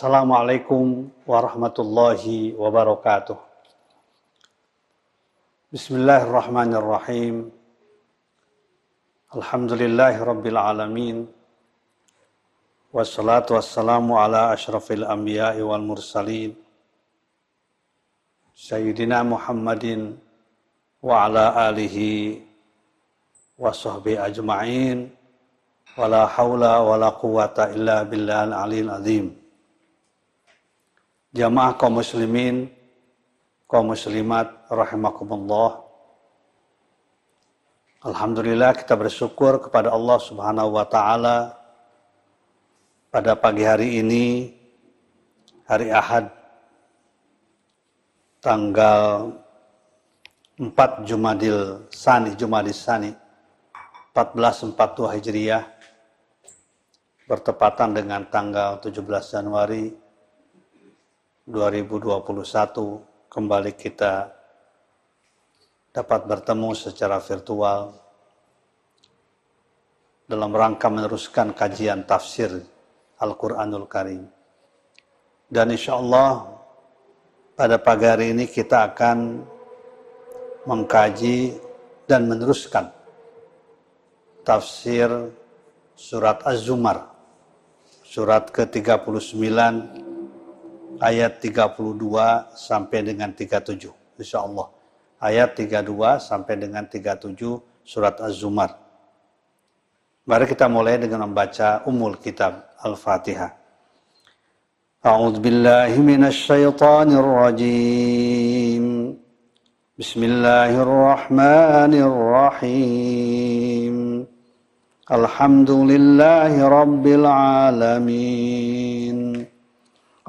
Assalamualaikum warahmatullahi wabarakatuh. Bismillahirrahmanirrahim. Alhamdulillahi rabbil alamin. Wassalatu wassalamu ala ashrafil anbiya'i wal mursalin. Sayyidina Muhammadin wa ala alihi wa sahbihi ajma'in. Wa la hawla wa la quwata illa billahil alil azim. Jamaah kaum muslimin, kaum muslimat rahimakumullah. Alhamdulillah kita bersyukur kepada Allah Subhanahu wa taala pada pagi hari ini hari Ahad tanggal 4 Jumadil Sani Jumadil Sani 1442 Hijriah bertepatan dengan tanggal 17 Januari 2021 kembali kita dapat bertemu secara virtual dalam rangka meneruskan kajian tafsir Al-Quranul Karim. Dan insya Allah pada pagi hari ini kita akan mengkaji dan meneruskan tafsir surat Az-Zumar, surat ke-39 ayat 32 sampai dengan 37 insya Allah ayat 32 sampai dengan 37 surat Az-Zumar mari kita mulai dengan membaca umul kitab Al-Fatihah أعوذ بالله من الشيطان الرجيم بسم الله الرحمن الرحيم الحمد لله رب العالمين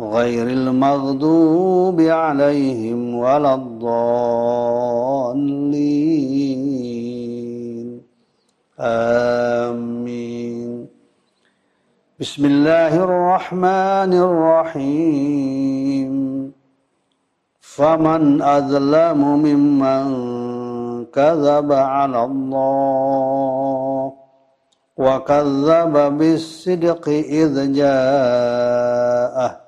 غير المغضوب عليهم ولا الضالين. آمين. بسم الله الرحمن الرحيم. فمن أظلم ممن كذب على الله وكذب بالصدق إذ جاءه.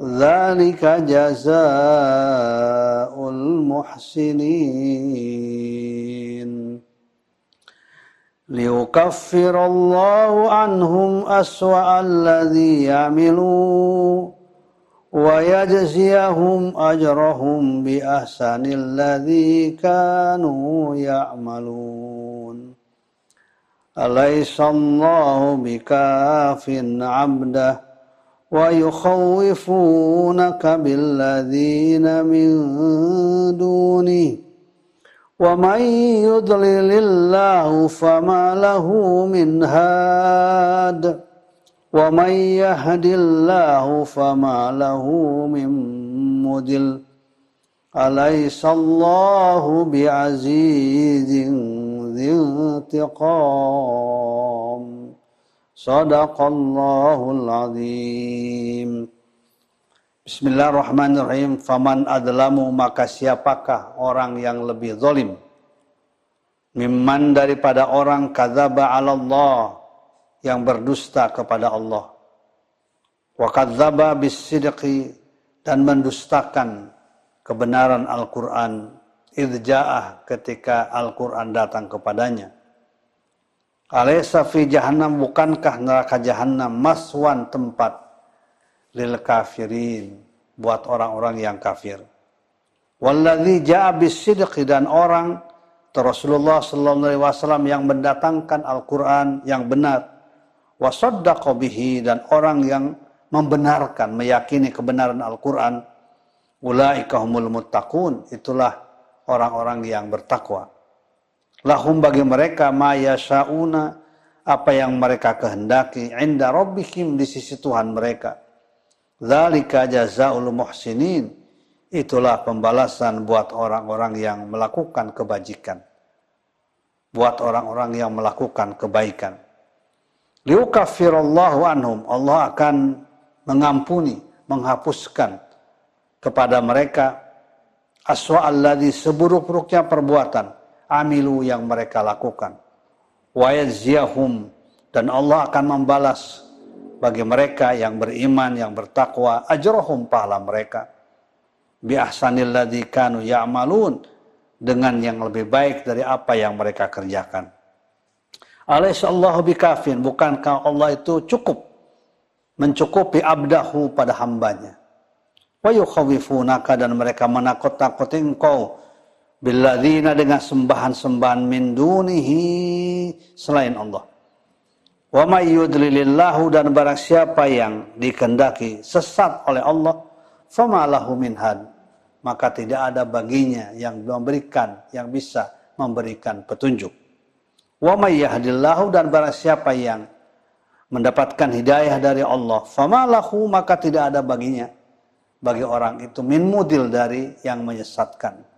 ذلك جزاء المحسنين. ليكفر الله عنهم أسوأ الذي يعملوا ويجزيهم أجرهم بأحسن الذي كانوا يعملون. أليس الله بكاف عبده؟ ويخوفونك بالذين من دونه. ومن يضلل الله فما له من هاد. ومن يهد الله فما له من مدل أليس الله بعزيز ذي انتقام؟ Sadaqallahul azim. Bismillahirrahmanirrahim. Faman adlamu maka siapakah orang yang lebih zalim? Mimman daripada orang kadzaba 'ala Allah yang berdusta kepada Allah. Wa kadzaba bisidqi dan mendustakan kebenaran Al-Qur'an idja'ah ketika Al-Qur'an datang kepadanya Alaysa fi jahannam bukankah neraka jahannam maswan tempat lil kafirin buat orang-orang yang kafir. Walladzi ja'a bisidqi dan orang Rasulullah sallallahu alaihi wasallam yang mendatangkan Al-Qur'an yang benar. Wasaddaqa bihi dan orang yang membenarkan meyakini kebenaran Al-Qur'an. Ulaika humul muttaqun itulah orang-orang yang bertakwa lahum bagi mereka ma yasyauna apa yang mereka kehendaki inda rabbihim di sisi Tuhan mereka zalika jazaul muhsinin Itulah pembalasan buat orang-orang yang melakukan kebajikan. Buat orang-orang yang melakukan kebaikan. Liukafirallahu anhum. Allah akan mengampuni, menghapuskan kepada mereka aswa alladhi seburuk-buruknya perbuatan amilu yang mereka lakukan. Wa dan Allah akan membalas bagi mereka yang beriman, yang bertakwa, ajrohum pahala mereka. Bi ahsanil kanu ya'malun. Dengan yang lebih baik dari apa yang mereka kerjakan. Alaihissallahu bikafin, bukankah Allah itu cukup? Mencukupi abdahu pada hambanya. Wa yukhawifunaka. Dan mereka menakut-nakuti engkau billadzina dengan sembahan-sembahan min dunihi selain Allah. Wa may yudlilillahu dan barang siapa yang dikendaki sesat oleh Allah, fama lahu min maka tidak ada baginya yang memberikan yang bisa memberikan petunjuk. Wa may yahdillahu dan barang siapa yang mendapatkan hidayah dari Allah, famalahu maka tidak ada baginya bagi orang itu min mudil dari yang menyesatkan.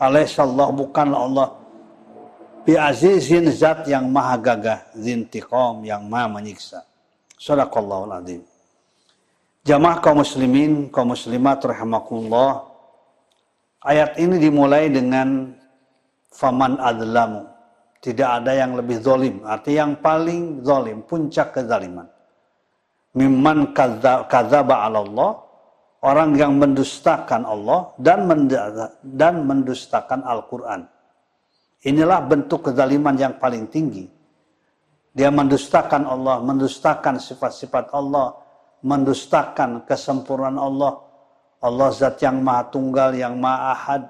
Alaihissallah bukanlah Allah bi azizin zat yang maha gagah zintiqam yang maha menyiksa. Sadaqallahul azim. Jamaah kaum muslimin, kaum muslimat rahimakumullah. Ayat ini dimulai dengan faman adlamu. Tidak ada yang lebih zolim. Arti yang paling zolim, puncak kezaliman. Mimman kadzaba ala Allah. Orang yang mendustakan Allah dan dan mendustakan Al-Quran. Inilah bentuk kezaliman yang paling tinggi. Dia mendustakan Allah, mendustakan sifat-sifat Allah, mendustakan kesempurnaan Allah, Allah zat yang maha tunggal, yang maha ahad,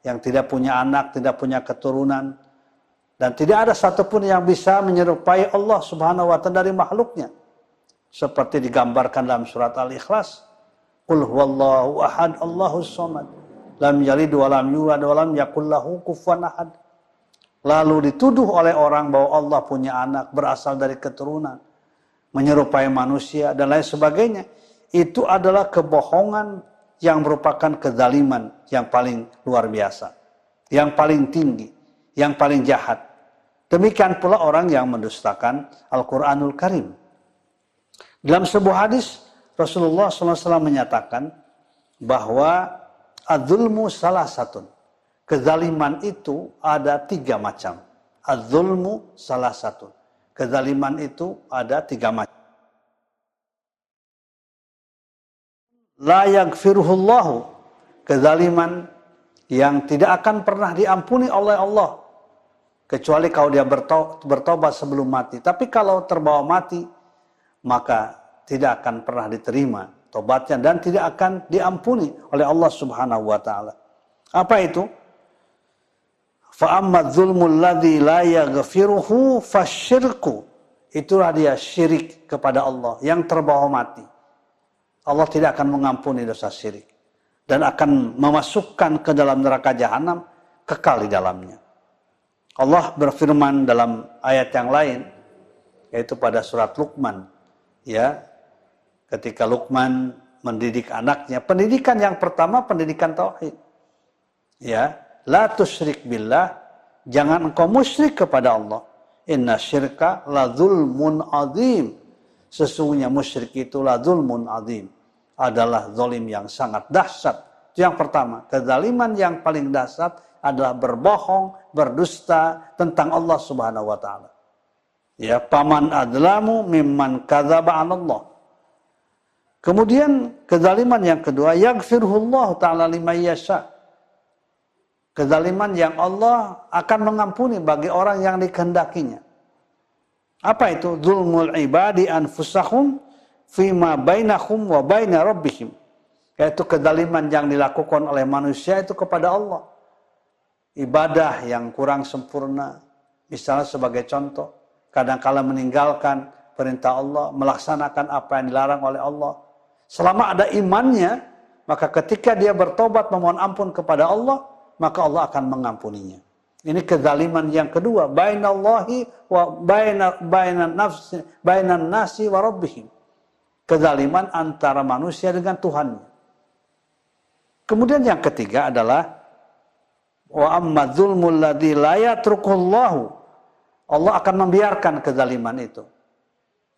yang tidak punya anak, tidak punya keturunan. Dan tidak ada satupun yang bisa menyerupai Allah subhanahu wa ta'ala dari makhluknya. Seperti digambarkan dalam surat Al-Ikhlas. Qul huwallahu ahad, Allahu samad. Lam yalid wa lam yulad wa lam yakullahu kufuwan ahad. Lalu dituduh oleh orang bahwa Allah punya anak berasal dari keturunan. Menyerupai manusia dan lain sebagainya. Itu adalah kebohongan yang merupakan kezaliman yang paling luar biasa, yang paling tinggi, yang paling jahat. Demikian pula orang yang mendustakan Al-Quranul Karim. Dalam sebuah hadis, Rasulullah SAW menyatakan bahwa adzulmu salah satu. Kezaliman itu ada tiga macam. Adzulmu salah satu. Kezaliman itu ada tiga macam. la yaghfiruhullahu kezaliman yang tidak akan pernah diampuni oleh Allah kecuali kalau dia bertobat sebelum mati. Tapi kalau terbawa mati maka tidak akan pernah diterima tobatnya dan tidak akan diampuni oleh Allah Subhanahu wa taala. Apa itu? Fa amma dzulmul ladzi la yaghfiruhu fasyirku. Itulah dia syirik kepada Allah yang terbawa mati. Allah tidak akan mengampuni dosa syirik dan akan memasukkan ke dalam neraka jahanam kekal di dalamnya. Allah berfirman dalam ayat yang lain yaitu pada surat Luqman ya ketika Luqman mendidik anaknya pendidikan yang pertama pendidikan tauhid ya la tusyrik billah jangan engkau musyrik kepada Allah inna syirka la zulmun azim Sesungguhnya musyrik itulah zulmun azim. Adalah zolim yang sangat dahsyat. Itu yang pertama. Kezaliman yang paling dahsyat adalah berbohong, berdusta tentang Allah subhanahu wa ta'ala. Ya, paman adlamu mimman kadzaba Allah. Kemudian kezaliman yang kedua, yaghfirullah ta'ala lima yasha. Kezaliman yang Allah akan mengampuni bagi orang yang dikehendakinya. Apa itu? Zulmul ibadi anfusahum fima bainahum wa baina rabbihim. Yaitu kedaliman yang dilakukan oleh manusia itu kepada Allah. Ibadah yang kurang sempurna. Misalnya sebagai contoh. Kadang-kala meninggalkan perintah Allah. Melaksanakan apa yang dilarang oleh Allah. Selama ada imannya. Maka ketika dia bertobat memohon ampun kepada Allah. Maka Allah akan mengampuninya. Ini kezaliman yang kedua, bainallahi wa baina bainan nafsi bainan nasi wa rabbihim. Kezaliman antara manusia dengan Tuhan. Kemudian yang ketiga adalah wa amma dzulmul ladzi la. Allah akan membiarkan kezaliman itu.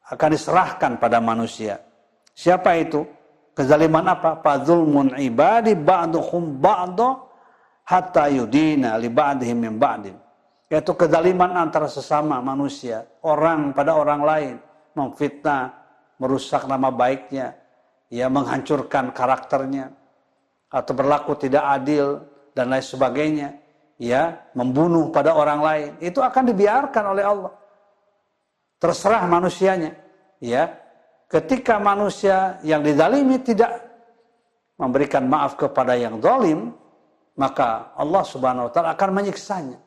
Akan diserahkan pada manusia. Siapa itu? Kezaliman apa? Fadzulmun ibadi ba'duhum ba'du hatta yudina li ba'dihim min ba'din. Yaitu kedaliman antara sesama manusia, orang pada orang lain, memfitnah, merusak nama baiknya, ya menghancurkan karakternya atau berlaku tidak adil dan lain sebagainya, ya membunuh pada orang lain, itu akan dibiarkan oleh Allah. Terserah manusianya, ya. Ketika manusia yang didalimi tidak memberikan maaf kepada yang zalim, maka Allah Subhanahu wa taala akan menyiksanya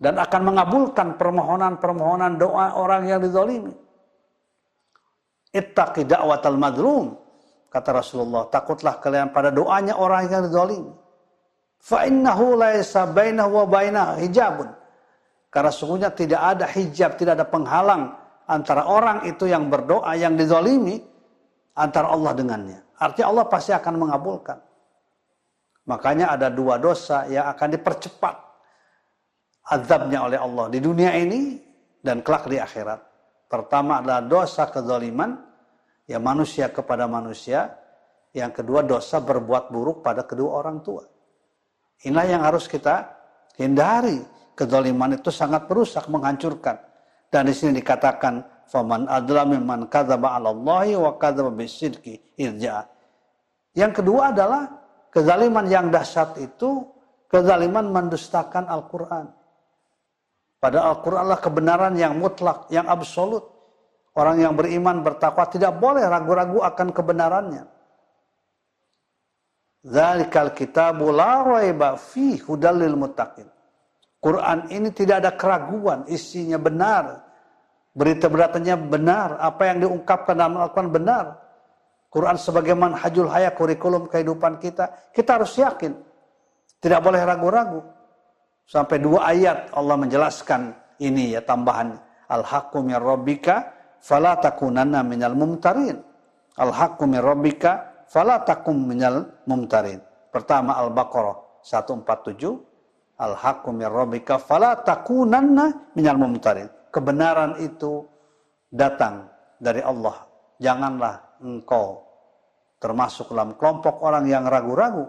dan akan mengabulkan permohonan-permohonan doa orang yang dizalimi. Ittaqi da'watal madlum kata Rasulullah, takutlah kalian pada doanya orang yang dizalimi. Fa innahu laisa bainahu wa bainaha hijabun. Karena sungguhnya tidak ada hijab, tidak ada penghalang antara orang itu yang berdoa yang dizalimi antara Allah dengannya. Artinya Allah pasti akan mengabulkan. Makanya ada dua dosa yang akan dipercepat azabnya oleh Allah di dunia ini dan kelak di akhirat. Pertama adalah dosa kezaliman ya manusia kepada manusia. Yang kedua dosa berbuat buruk pada kedua orang tua. Inilah yang harus kita hindari. Kezaliman itu sangat merusak, menghancurkan. Dan di sini dikatakan faman adla mimman kadzaba 'ala wa kadzaba bisidqi irja. Yang kedua adalah Kezaliman yang dahsyat itu kezaliman mendustakan Al-Quran. Pada Al-Quran adalah kebenaran yang mutlak, yang absolut. Orang yang beriman, bertakwa tidak boleh ragu-ragu akan kebenarannya. Zalikal kitabu la raiba fi muttaqin. Quran ini tidak ada keraguan, isinya benar. Berita-beritanya benar, apa yang diungkapkan dalam Al-Quran benar. Quran sebagai manhajul hayat kurikulum kehidupan kita, kita harus yakin. Tidak boleh ragu-ragu. Sampai dua ayat Allah menjelaskan ini ya tambahan. Al-haqqu min rabbika fala takunanna minal mumtarin. Al-haqqu min rabbika fala takum minal mumtarin. Pertama Al-Baqarah 147. Al-haqqu min rabbika fala takunanna minal mumtarin. Kebenaran itu datang dari Allah. Janganlah engkau termasuk dalam kelompok orang yang ragu-ragu.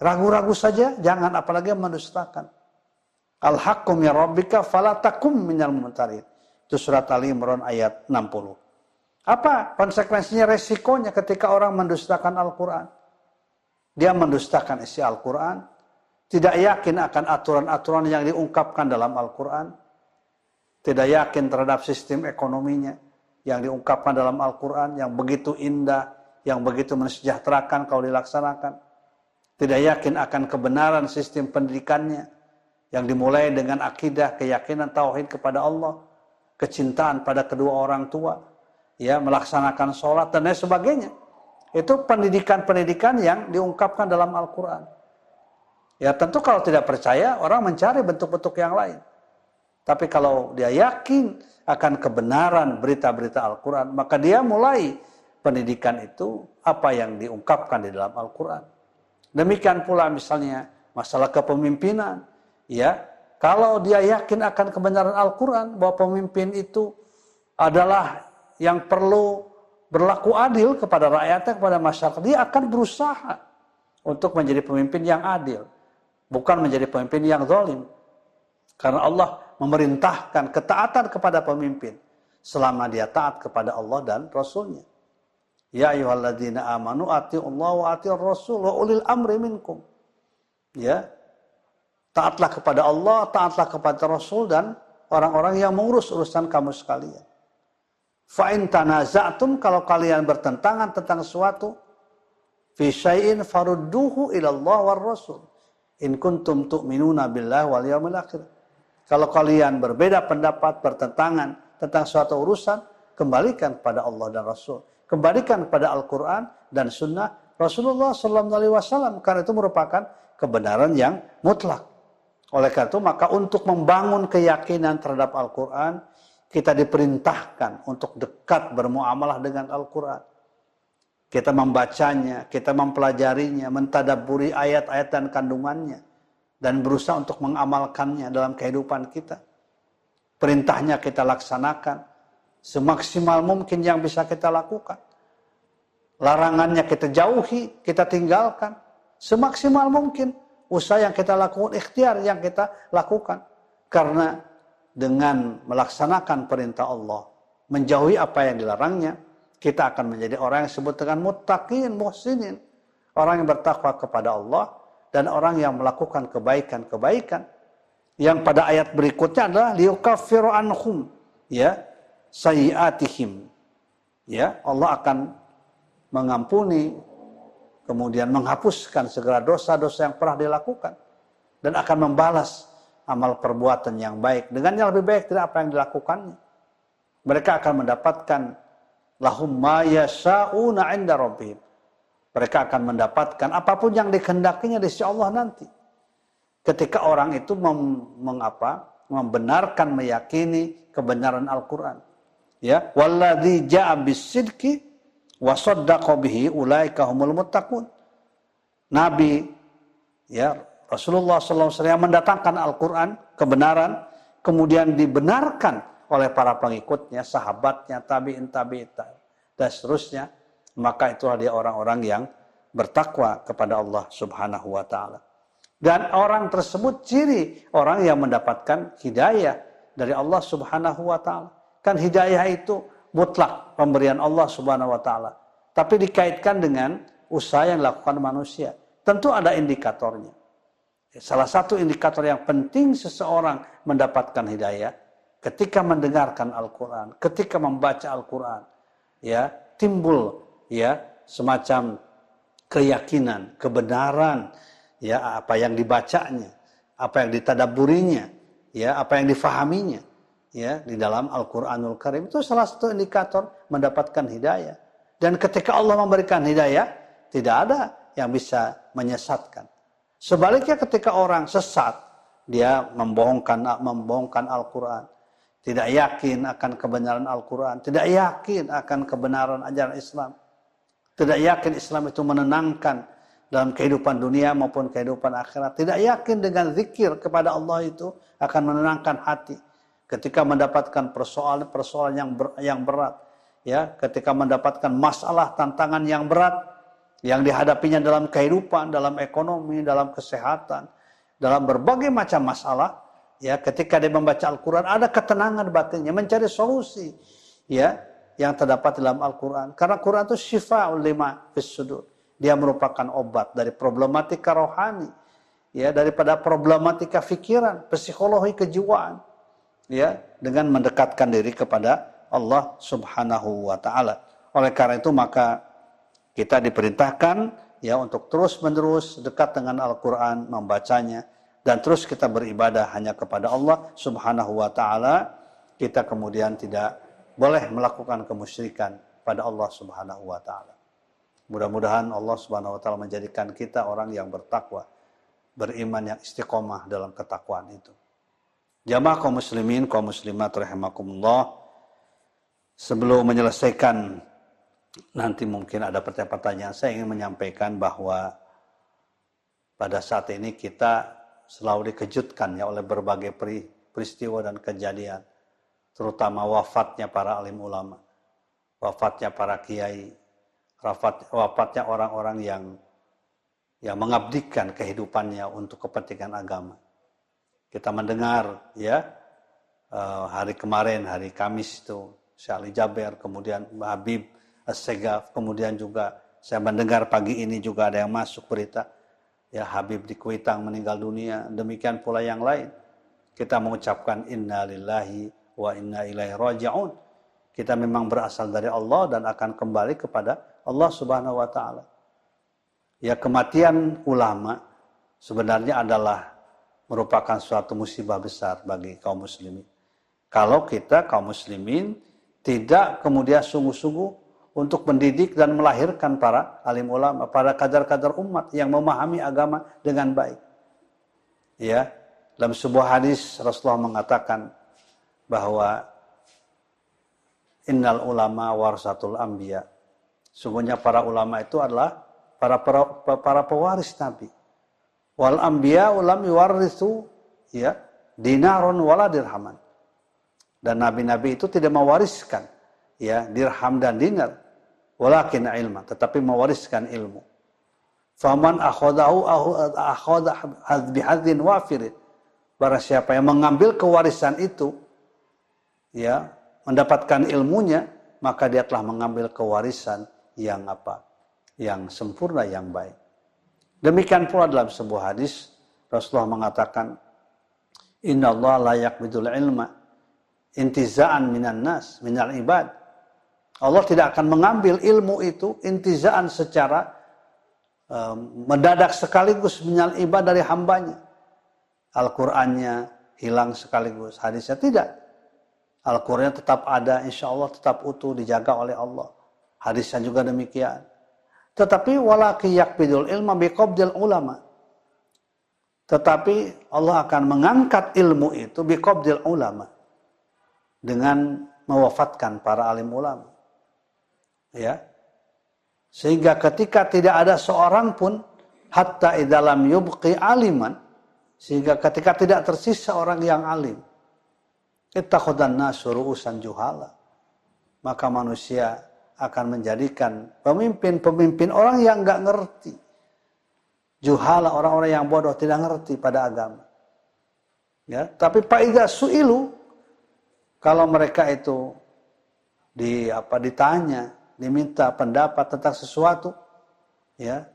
Ragu-ragu saja, jangan apalagi mendustakan. Al-haqqum ya rabbika falatakum minal mumtarin. Itu surat Ali Imran ayat 60. Apa konsekuensinya resikonya ketika orang mendustakan Al-Quran? Dia mendustakan isi Al-Quran, tidak yakin akan aturan-aturan yang diungkapkan dalam Al-Quran, tidak yakin terhadap sistem ekonominya, yang diungkapkan dalam Al-Quran yang begitu indah, yang begitu mensejahterakan kalau dilaksanakan. Tidak yakin akan kebenaran sistem pendidikannya yang dimulai dengan akidah, keyakinan, tauhid kepada Allah, kecintaan pada kedua orang tua, ya melaksanakan sholat dan lain sebagainya. Itu pendidikan-pendidikan yang diungkapkan dalam Al-Quran. Ya tentu kalau tidak percaya, orang mencari bentuk-bentuk yang lain. Tapi kalau dia yakin akan kebenaran berita-berita Al-Quran, maka dia mulai pendidikan itu apa yang diungkapkan di dalam Al-Quran. Demikian pula misalnya masalah kepemimpinan. Ya, kalau dia yakin akan kebenaran Al-Quran bahwa pemimpin itu adalah yang perlu berlaku adil kepada rakyatnya, kepada masyarakat, dia akan berusaha untuk menjadi pemimpin yang adil, bukan menjadi pemimpin yang zalim. Karena Allah memerintahkan ketaatan kepada pemimpin selama dia taat kepada Allah dan Rasulnya. Ya ayyuhalladzina amanu Allah wa atiur rasul wa ulil amri minkum. Ya. Taatlah kepada Allah, taatlah kepada Rasul dan orang-orang yang mengurus urusan kamu sekalian. Fa in tanaza'tum kalau kalian bertentangan tentang sesuatu fi syai'in farudduhu ila Allah Rasul. In kuntum tu'minuna billahi wal yawmil akhir. Kalau kalian berbeda pendapat, bertentangan tentang suatu urusan, kembalikan kepada Allah dan Rasul. Kembalikan kepada Al-Quran dan Sunnah Rasulullah SAW. Karena itu merupakan kebenaran yang mutlak. Oleh karena itu, maka untuk membangun keyakinan terhadap Al-Quran, kita diperintahkan untuk dekat bermuamalah dengan Al-Quran. Kita membacanya, kita mempelajarinya, mentadaburi ayat-ayat dan kandungannya. Dan berusaha untuk mengamalkannya dalam kehidupan kita. Perintahnya kita laksanakan. Semaksimal mungkin yang bisa kita lakukan. Larangannya kita jauhi, kita tinggalkan. Semaksimal mungkin. Usaha yang kita lakukan, ikhtiar yang kita lakukan. Karena dengan melaksanakan perintah Allah, menjauhi apa yang dilarangnya, kita akan menjadi orang yang disebut dengan muttaqin, muhsinin. Orang yang bertakwa kepada Allah dan orang yang melakukan kebaikan-kebaikan. Yang pada ayat berikutnya adalah liyukaffiru anhum ya sayiatihim. Ya, Allah akan mengampuni kemudian menghapuskan segala dosa-dosa yang pernah dilakukan dan akan membalas amal perbuatan yang baik dengan yang lebih baik tidak apa yang dilakukannya. Mereka akan mendapatkan lahum ma yasha'una 'inda rabbihim. Mereka akan mendapatkan apa pun yang dikehendakinya di sisi Allah nanti. Ketika orang itu mem, mengapa? membenarkan meyakini kebenaran Al-Qur'an. Ya, walladzi ja'a bisidqi wa saddaqa bihi ulaika humul muttaqun. Nabi ya Rasulullah SAW mendatangkan Al-Quran, kebenaran, kemudian dibenarkan oleh para pengikutnya, sahabatnya, tabi'in, tabi'in, dan seterusnya, maka itulah dia orang-orang yang bertakwa kepada Allah Subhanahu wa taala. Dan orang tersebut ciri orang yang mendapatkan hidayah dari Allah Subhanahu wa taala. Kan hidayah itu mutlak pemberian Allah Subhanahu wa taala. Tapi dikaitkan dengan usaha yang dilakukan manusia. Tentu ada indikatornya. Salah satu indikator yang penting seseorang mendapatkan hidayah ketika mendengarkan Al-Quran, ketika membaca Al-Quran, ya timbul ya semacam keyakinan, kebenaran, ya apa yang dibacanya, apa yang ditadaburinya, ya apa yang difahaminya, ya di dalam Al-Quranul Karim itu salah satu indikator mendapatkan hidayah. Dan ketika Allah memberikan hidayah, tidak ada yang bisa menyesatkan. Sebaliknya ketika orang sesat, dia membohongkan membohongkan Al-Quran, tidak yakin akan kebenaran Al-Quran, tidak yakin akan kebenaran ajaran Islam, tidak yakin Islam itu menenangkan dalam kehidupan dunia maupun kehidupan akhirat, tidak yakin dengan zikir kepada Allah itu akan menenangkan hati. Ketika mendapatkan persoalan-persoalan yang ber, yang berat, ya, ketika mendapatkan masalah tantangan yang berat yang dihadapinya dalam kehidupan, dalam ekonomi, dalam kesehatan, dalam berbagai macam masalah, ya ketika dia membaca Al-Quran ada ketenangan batinnya mencari solusi ya yang terdapat dalam Al-Quran. Karena Quran itu syifa lima sudur. Dia merupakan obat dari problematika rohani ya daripada problematika pikiran psikologi kejiwaan ya dengan mendekatkan diri kepada Allah Subhanahu wa taala. Oleh karena itu maka kita diperintahkan ya untuk terus menerus dekat dengan Al-Quran membacanya dan terus kita beribadah hanya kepada Allah Subhanahu wa taala, kita kemudian tidak boleh melakukan kemusyrikan pada Allah Subhanahu wa taala. Mudah-mudahan Allah Subhanahu wa taala menjadikan kita orang yang bertakwa, beriman yang istiqomah dalam ketakwaan itu. Jamaah kaum muslimin, kaum muslimat rahimakumullah. Sebelum menyelesaikan nanti mungkin ada pertanyaan-pertanyaan, saya ingin menyampaikan bahwa pada saat ini kita selalu dikejutkan ya oleh berbagai peristiwa dan kejadian, terutama wafatnya para alim ulama, wafatnya para kiai, wafatnya orang-orang yang yang mengabdikan kehidupannya untuk kepentingan agama. Kita mendengar ya eh, hari kemarin hari Kamis itu Syekh Ali Jaber, kemudian Habib As-Segaf, kemudian juga saya mendengar pagi ini juga ada yang masuk berita ya Habib di Kuitang meninggal dunia, demikian pula yang lain. Kita mengucapkan inna lillahi wa inna ilaihi raji'un. Kita memang berasal dari Allah dan akan kembali kepada Allah Subhanahu wa taala. Ya kematian ulama sebenarnya adalah merupakan suatu musibah besar bagi kaum muslimin. Kalau kita kaum muslimin tidak kemudian sungguh-sungguh untuk mendidik dan melahirkan para alim ulama, para kadar-kadar umat yang memahami agama dengan baik. Ya, dalam sebuah hadis Rasulullah mengatakan bahwa innal ulama warasatul anbiya. Sungguhnya para ulama itu adalah para para, para pewaris nabi. Wal anbiya ulam yuwarithu ya dinaron wala dirhaman. Dan nabi-nabi itu tidak mewariskan ya dirham dan dinar, walakin ilma, tetapi mewariskan ilmu. Faman akhadahu akhadha bihadzin wafirin. Barang siapa yang mengambil kewarisan itu, ya, mendapatkan ilmunya, maka dia telah mengambil kewarisan yang apa? Yang sempurna, yang baik. Demikian pula dalam sebuah hadis, Rasulullah mengatakan, Inna Allah layak bidul ilma intizaan minan nas, minal ibad. Allah tidak akan mengambil ilmu itu intizaan secara um, mendadak sekaligus minal ibad dari hambanya. Al-Qur'annya hilang sekaligus, hadisnya tidak. Al-Qur'annya tetap ada, insya Allah tetap utuh, dijaga oleh Allah. Hadisnya juga demikian. Tetapi walaki yakbidul ilma biqabdil ulama. Tetapi Allah akan mengangkat ilmu itu biqabdil ulama dengan mewafatkan para alim ulama. Ya. Sehingga ketika tidak ada seorang pun hatta idalam yubqi aliman sehingga ketika tidak tersisa orang yang alim ittakhadan nasu urusan juhala maka manusia akan menjadikan pemimpin-pemimpin orang yang nggak ngerti juhala orang-orang yang bodoh tidak ngerti pada agama ya tapi pak suilu kalau mereka itu di apa ditanya, diminta pendapat tentang sesuatu, ya,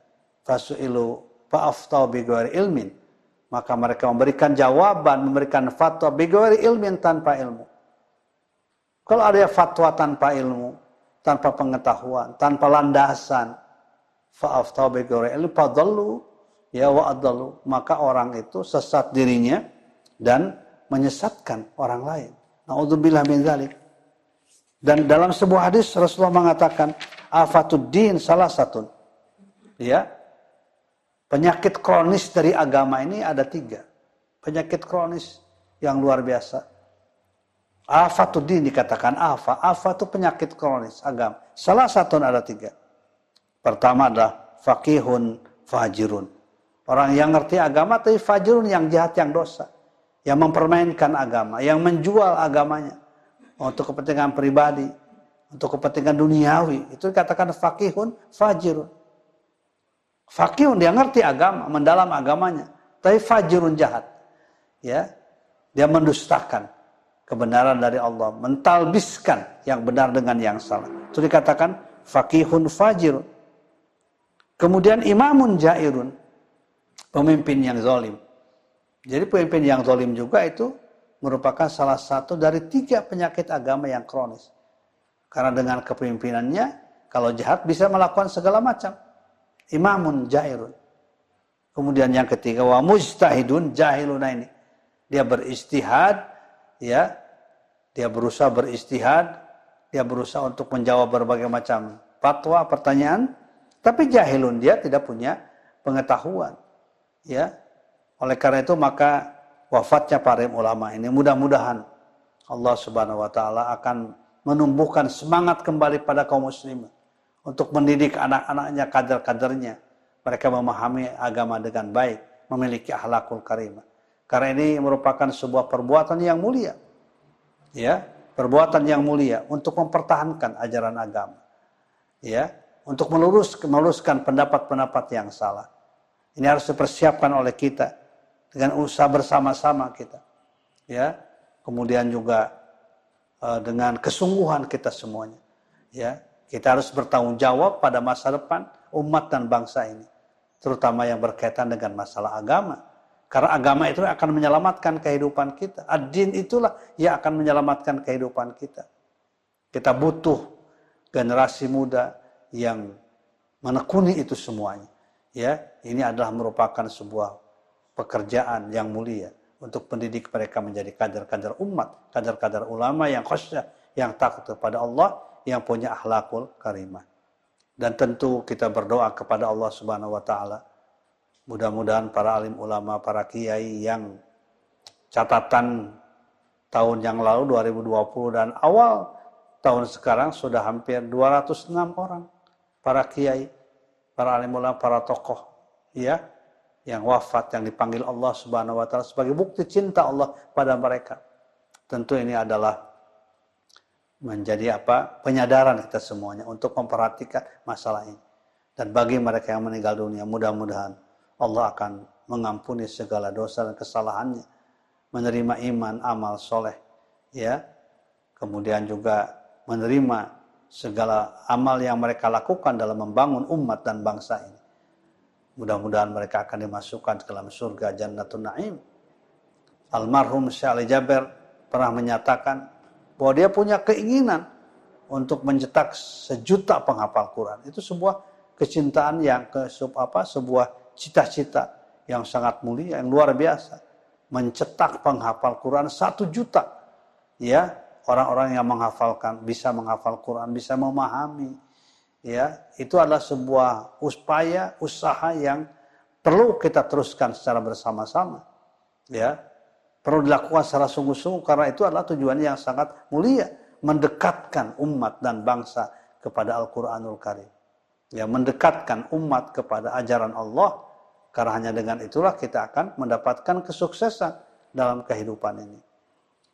fasu'ilu fa'aftau bighairi ilmin, maka mereka memberikan jawaban, memberikan fatwa bighairi ilmin tanpa ilmu. Kalau ada fatwa tanpa ilmu, tanpa pengetahuan, tanpa landasan, fa'aftau bighairi ilmin, fadallu ya wa maka orang itu sesat dirinya dan menyesatkan orang lain. Naudzubillah min zalik. Dan dalam sebuah hadis Rasulullah mengatakan afatuddin salah satu. Ya. Penyakit kronis dari agama ini ada tiga. Penyakit kronis yang luar biasa. Afatuddin dikatakan afa. Afa itu penyakit kronis agama. Salah satu ada tiga. Pertama adalah fakihun fajirun. Orang yang ngerti agama tapi fajirun yang jahat yang dosa yang mempermainkan agama, yang menjual agamanya untuk kepentingan pribadi, untuk kepentingan duniawi. Itu dikatakan fakihun fajirun. Fakihun dia ngerti agama, mendalam agamanya, tapi fajirun jahat. Ya. Dia mendustakan kebenaran dari Allah, mentalbiskan yang benar dengan yang salah. Itu dikatakan fakihun fajirun. Kemudian imamun jairun, pemimpin yang zalim. Jadi pemimpin yang zalim juga itu merupakan salah satu dari tiga penyakit agama yang kronis. Karena dengan kepemimpinannya, kalau jahat bisa melakukan segala macam. Imamun jairun. Kemudian yang ketiga, wa mujtahidun jahiluna ini. Dia beristihad, ya, dia berusaha beristihad, dia berusaha untuk menjawab berbagai macam fatwa, pertanyaan, tapi jahilun dia tidak punya pengetahuan. Ya, oleh karena itu maka wafatnya para ulama ini mudah-mudahan Allah Subhanahu wa taala akan menumbuhkan semangat kembali pada kaum muslimin untuk mendidik anak-anaknya, kader-kadernya. Mereka memahami agama dengan baik, memiliki akhlakul karimah. Karena ini merupakan sebuah perbuatan yang mulia. Ya, perbuatan yang mulia untuk mempertahankan ajaran agama. Ya, untuk melurus meluruskan pendapat-pendapat yang salah. Ini harus dipersiapkan oleh kita dengan usaha bersama-sama kita. Ya. Kemudian juga uh, dengan kesungguhan kita semuanya. Ya. Kita harus bertanggung jawab pada masa depan umat dan bangsa ini, terutama yang berkaitan dengan masalah agama. Karena agama itu akan menyelamatkan kehidupan kita. Ad-din itulah yang akan menyelamatkan kehidupan kita. Kita butuh generasi muda yang menekuni itu semuanya. ya ini adalah merupakan sebuah pekerjaan yang mulia untuk pendidik mereka menjadi kader-kader umat, kader-kader ulama yang khusyuk, yang takut kepada Allah, yang punya akhlakul karimah. Dan tentu kita berdoa kepada Allah Subhanahu wa taala. Mudah-mudahan para alim ulama, para kiai yang catatan tahun yang lalu 2020 dan awal tahun sekarang sudah hampir 206 orang para kiai, para alim ulama, para tokoh ya yang wafat yang dipanggil Allah Subhanahu wa taala sebagai bukti cinta Allah pada mereka. Tentu ini adalah menjadi apa? penyadaran kita semuanya untuk memperhatikan masalah ini. Dan bagi mereka yang meninggal dunia, mudah-mudahan Allah akan mengampuni segala dosa dan kesalahannya, menerima iman, amal soleh, ya, kemudian juga menerima segala amal yang mereka lakukan dalam membangun umat dan bangsa ini. Mudah-mudahan mereka akan dimasukkan ke dalam surga Jannatul Naim. Almarhum Syekh Jaber pernah menyatakan bahwa dia punya keinginan untuk mencetak sejuta penghafal Quran. Itu sebuah kecintaan yang ke apa sebuah cita-cita yang sangat mulia, yang luar biasa. Mencetak penghafal Quran satu juta. Ya, orang-orang yang menghafalkan, bisa menghafal Quran, bisa memahami, ya itu adalah sebuah upaya usaha yang perlu kita teruskan secara bersama-sama. Ya perlu dilakukan secara sungguh-sungguh karena itu adalah tujuan yang sangat mulia mendekatkan umat dan bangsa kepada Al-Qur'anul Karim. Ya mendekatkan umat kepada ajaran Allah karena hanya dengan itulah kita akan mendapatkan kesuksesan dalam kehidupan ini.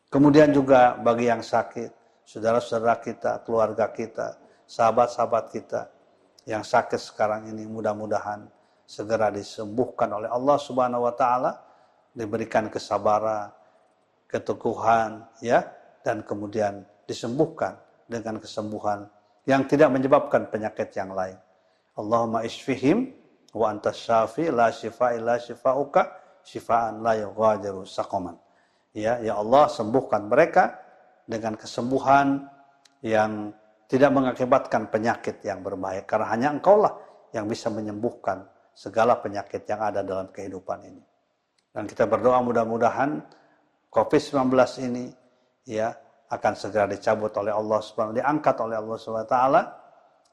Kemudian juga bagi yang sakit saudara-saudara kita keluarga kita sahabat-sahabat kita yang sakit sekarang ini mudah-mudahan segera disembuhkan oleh Allah Subhanahu wa taala, diberikan kesabaran, keteguhan ya dan kemudian disembuhkan dengan kesembuhan yang tidak menyebabkan penyakit yang lain. Allahumma isfihim wa anta syafi la shifa illa shifauka shifaan la yughadiru saqaman. Ya, ya Allah sembuhkan mereka dengan kesembuhan yang tidak mengakibatkan penyakit yang berbahaya karena hanya engkaulah yang bisa menyembuhkan segala penyakit yang ada dalam kehidupan ini. Dan kita berdoa mudah-mudahan COVID-19 ini ya akan segera dicabut oleh Allah Subhanahu diangkat oleh Allah Subhanahu taala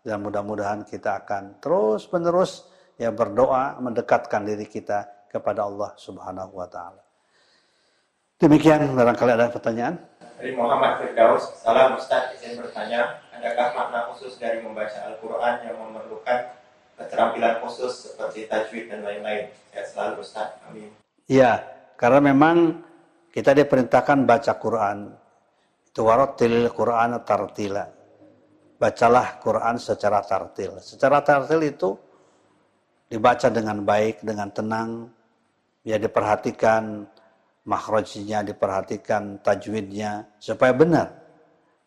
dan mudah-mudahan kita akan terus menerus ya berdoa mendekatkan diri kita kepada Allah Subhanahu wa taala. Demikian barangkali ada pertanyaan. Dari Muhammad Firdaus, salam Ustaz, izin bertanya, adakah makna khusus dari membaca Al-Quran yang memerlukan keterampilan khusus seperti tajwid dan lain-lain? Ya selalu Ustaz, amin. Iya, karena memang kita diperintahkan baca Quran. Itu warotil Quran tartila. Bacalah Quran secara tartil. Secara tartil itu dibaca dengan baik, dengan tenang, ya diperhatikan makhrajnya diperhatikan, tajwidnya supaya benar.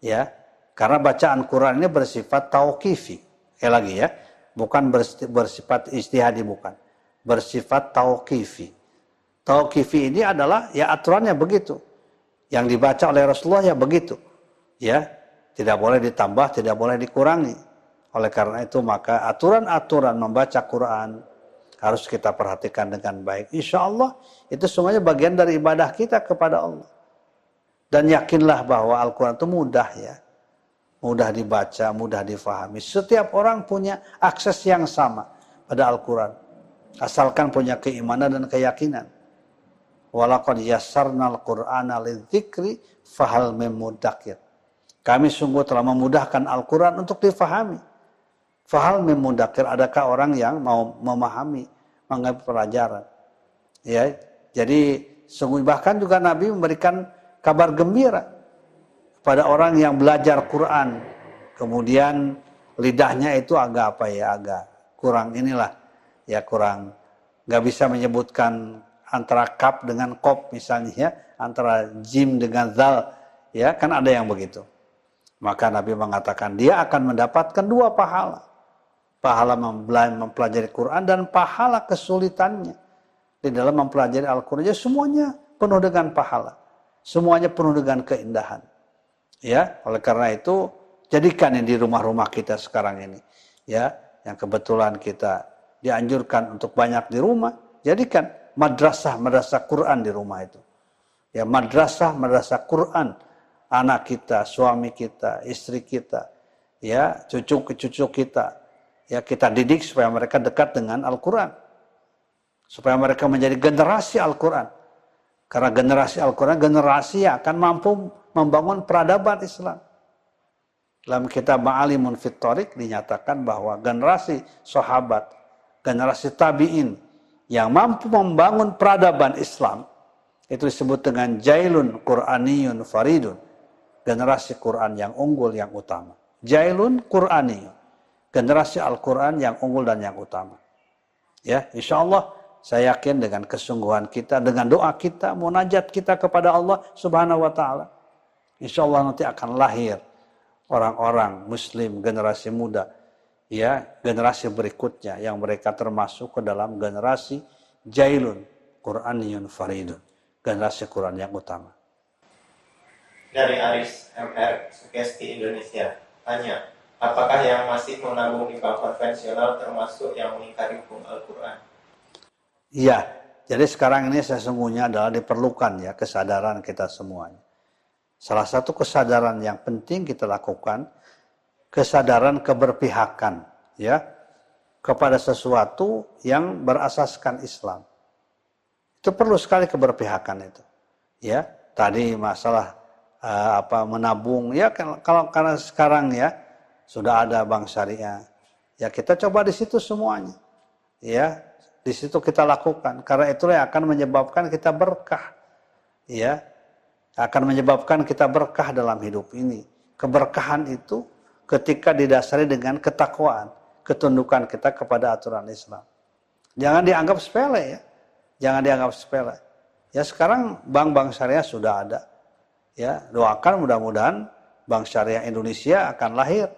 Ya. Karena bacaan Quran ini bersifat tauqifi. Sekali lagi ya, bukan bersifat istihadi bukan. Bersifat tauqifi. Tauqifi ini adalah ya aturannya begitu. Yang dibaca oleh Rasulullah ya begitu. Ya, tidak boleh ditambah, tidak boleh dikurangi. Oleh karena itu maka aturan-aturan membaca Quran, harus kita perhatikan dengan baik. Insya Allah itu semuanya bagian dari ibadah kita kepada Allah. Dan yakinlah bahwa Al-Quran itu mudah ya. Mudah dibaca, mudah difahami. Setiap orang punya akses yang sama pada Al-Quran. Asalkan punya keimanan dan keyakinan. Walaqad yassarna al-Qur'ana lidzikri fahal memudakir. Kami sungguh telah memudahkan Al-Quran untuk difahami. Fahal memudakir, adakah orang yang mau memahami mengambil pelajaran. Ya, jadi sungguh bahkan juga Nabi memberikan kabar gembira pada orang yang belajar Quran. Kemudian lidahnya itu agak apa ya, agak kurang inilah ya kurang nggak bisa menyebutkan antara kap dengan kop misalnya ya, antara jim dengan zal ya kan ada yang begitu. Maka Nabi mengatakan dia akan mendapatkan dua pahala pahala mempelajari Quran dan pahala kesulitannya di dalam mempelajari Al-Quran. Jadi semuanya penuh dengan pahala. Semuanya penuh dengan keindahan. Ya, oleh karena itu jadikan yang di rumah-rumah kita sekarang ini. Ya, yang kebetulan kita dianjurkan untuk banyak di rumah, jadikan madrasah-madrasah Quran di rumah itu. Ya, madrasah-madrasah Quran anak kita, suami kita, istri kita, ya, cucu-cucu kita. Ya, kita didik supaya mereka dekat dengan Al-Qur'an. Supaya mereka menjadi generasi Al-Qur'an. Karena generasi Al-Quran, generasi yang akan mampu membangun peradaban Islam. Dalam kitab Ma'alimun Fitorik dinyatakan bahwa generasi sahabat, generasi tabi'in yang mampu membangun peradaban Islam, itu disebut dengan Jailun Qur'aniyun Faridun. Generasi Quran yang unggul yang utama. Jailun Qur'aniyun. Generasi Al-Quran yang unggul dan yang utama. Ya, insya Allah saya yakin dengan kesungguhan kita, dengan doa kita, munajat kita kepada Allah Subhanahu wa taala. Insya Allah nanti akan lahir orang-orang muslim generasi muda ya generasi berikutnya yang mereka termasuk ke dalam generasi jailun Quraniyun faridun generasi Quran yang utama dari Aris MR Sugesti Indonesia tanya apakah yang masih menabung di bank konvensional termasuk yang mengingkari hukum Al-Quran Iya, jadi sekarang ini sesungguhnya adalah diperlukan ya kesadaran kita semuanya. Salah satu kesadaran yang penting kita lakukan, kesadaran keberpihakan ya kepada sesuatu yang berasaskan Islam. Itu perlu sekali keberpihakan itu. Ya, tadi masalah uh, apa menabung ya kalau karena sekarang ya sudah ada bank syariah. Ya kita coba di situ semuanya. Ya, di situ kita lakukan. Karena itulah yang akan menyebabkan kita berkah. Ya, akan menyebabkan kita berkah dalam hidup ini. Keberkahan itu ketika didasari dengan ketakwaan, ketundukan kita kepada aturan Islam. Jangan dianggap sepele ya. Jangan dianggap sepele. Ya sekarang bank-bank syariah sudah ada. Ya, doakan mudah-mudahan bank syariah Indonesia akan lahir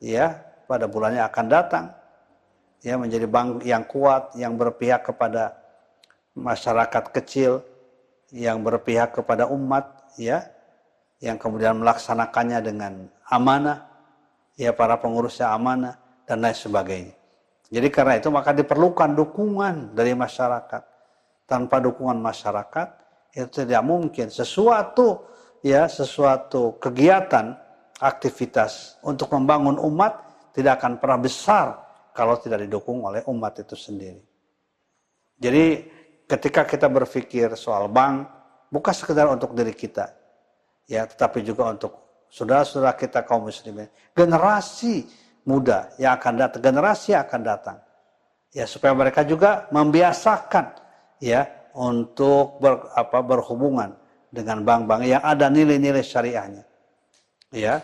ya pada bulannya akan datang ya menjadi bank yang kuat yang berpihak kepada masyarakat kecil yang berpihak kepada umat ya yang kemudian melaksanakannya dengan amanah ya para pengurusnya amanah dan lain sebagainya. Jadi karena itu maka diperlukan dukungan dari masyarakat. Tanpa dukungan masyarakat itu tidak mungkin sesuatu ya sesuatu kegiatan aktivitas untuk membangun umat tidak akan pernah besar kalau tidak didukung oleh umat itu sendiri. Jadi ketika kita berpikir soal bank, bukan sekedar untuk diri kita, ya, tetapi juga untuk saudara-saudara kita kaum muslimin, generasi muda yang akan datang, generasi yang akan datang, ya supaya mereka juga membiasakan, ya, untuk ber, apa, berhubungan dengan bank-bank yang ada nilai-nilai syariahnya, ya.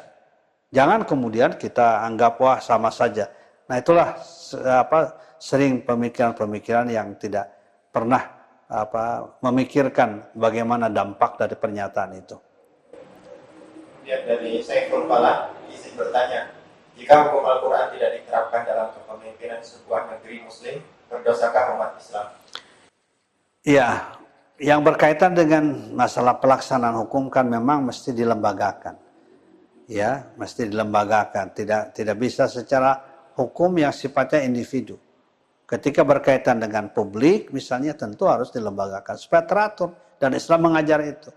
Jangan kemudian kita anggap wah sama saja Nah itulah apa sering pemikiran-pemikiran yang tidak pernah apa memikirkan bagaimana dampak dari pernyataan itu. Ya, dari Saiful Falah izin bertanya, jika hukum Al-Quran tidak diterapkan dalam kepemimpinan sebuah negeri Muslim, berdosakah umat Islam? Iya, yang berkaitan dengan masalah pelaksanaan hukum kan memang mesti dilembagakan, ya, mesti dilembagakan. Tidak tidak bisa secara hukum yang sifatnya individu. Ketika berkaitan dengan publik, misalnya tentu harus dilembagakan supaya teratur dan Islam mengajar itu.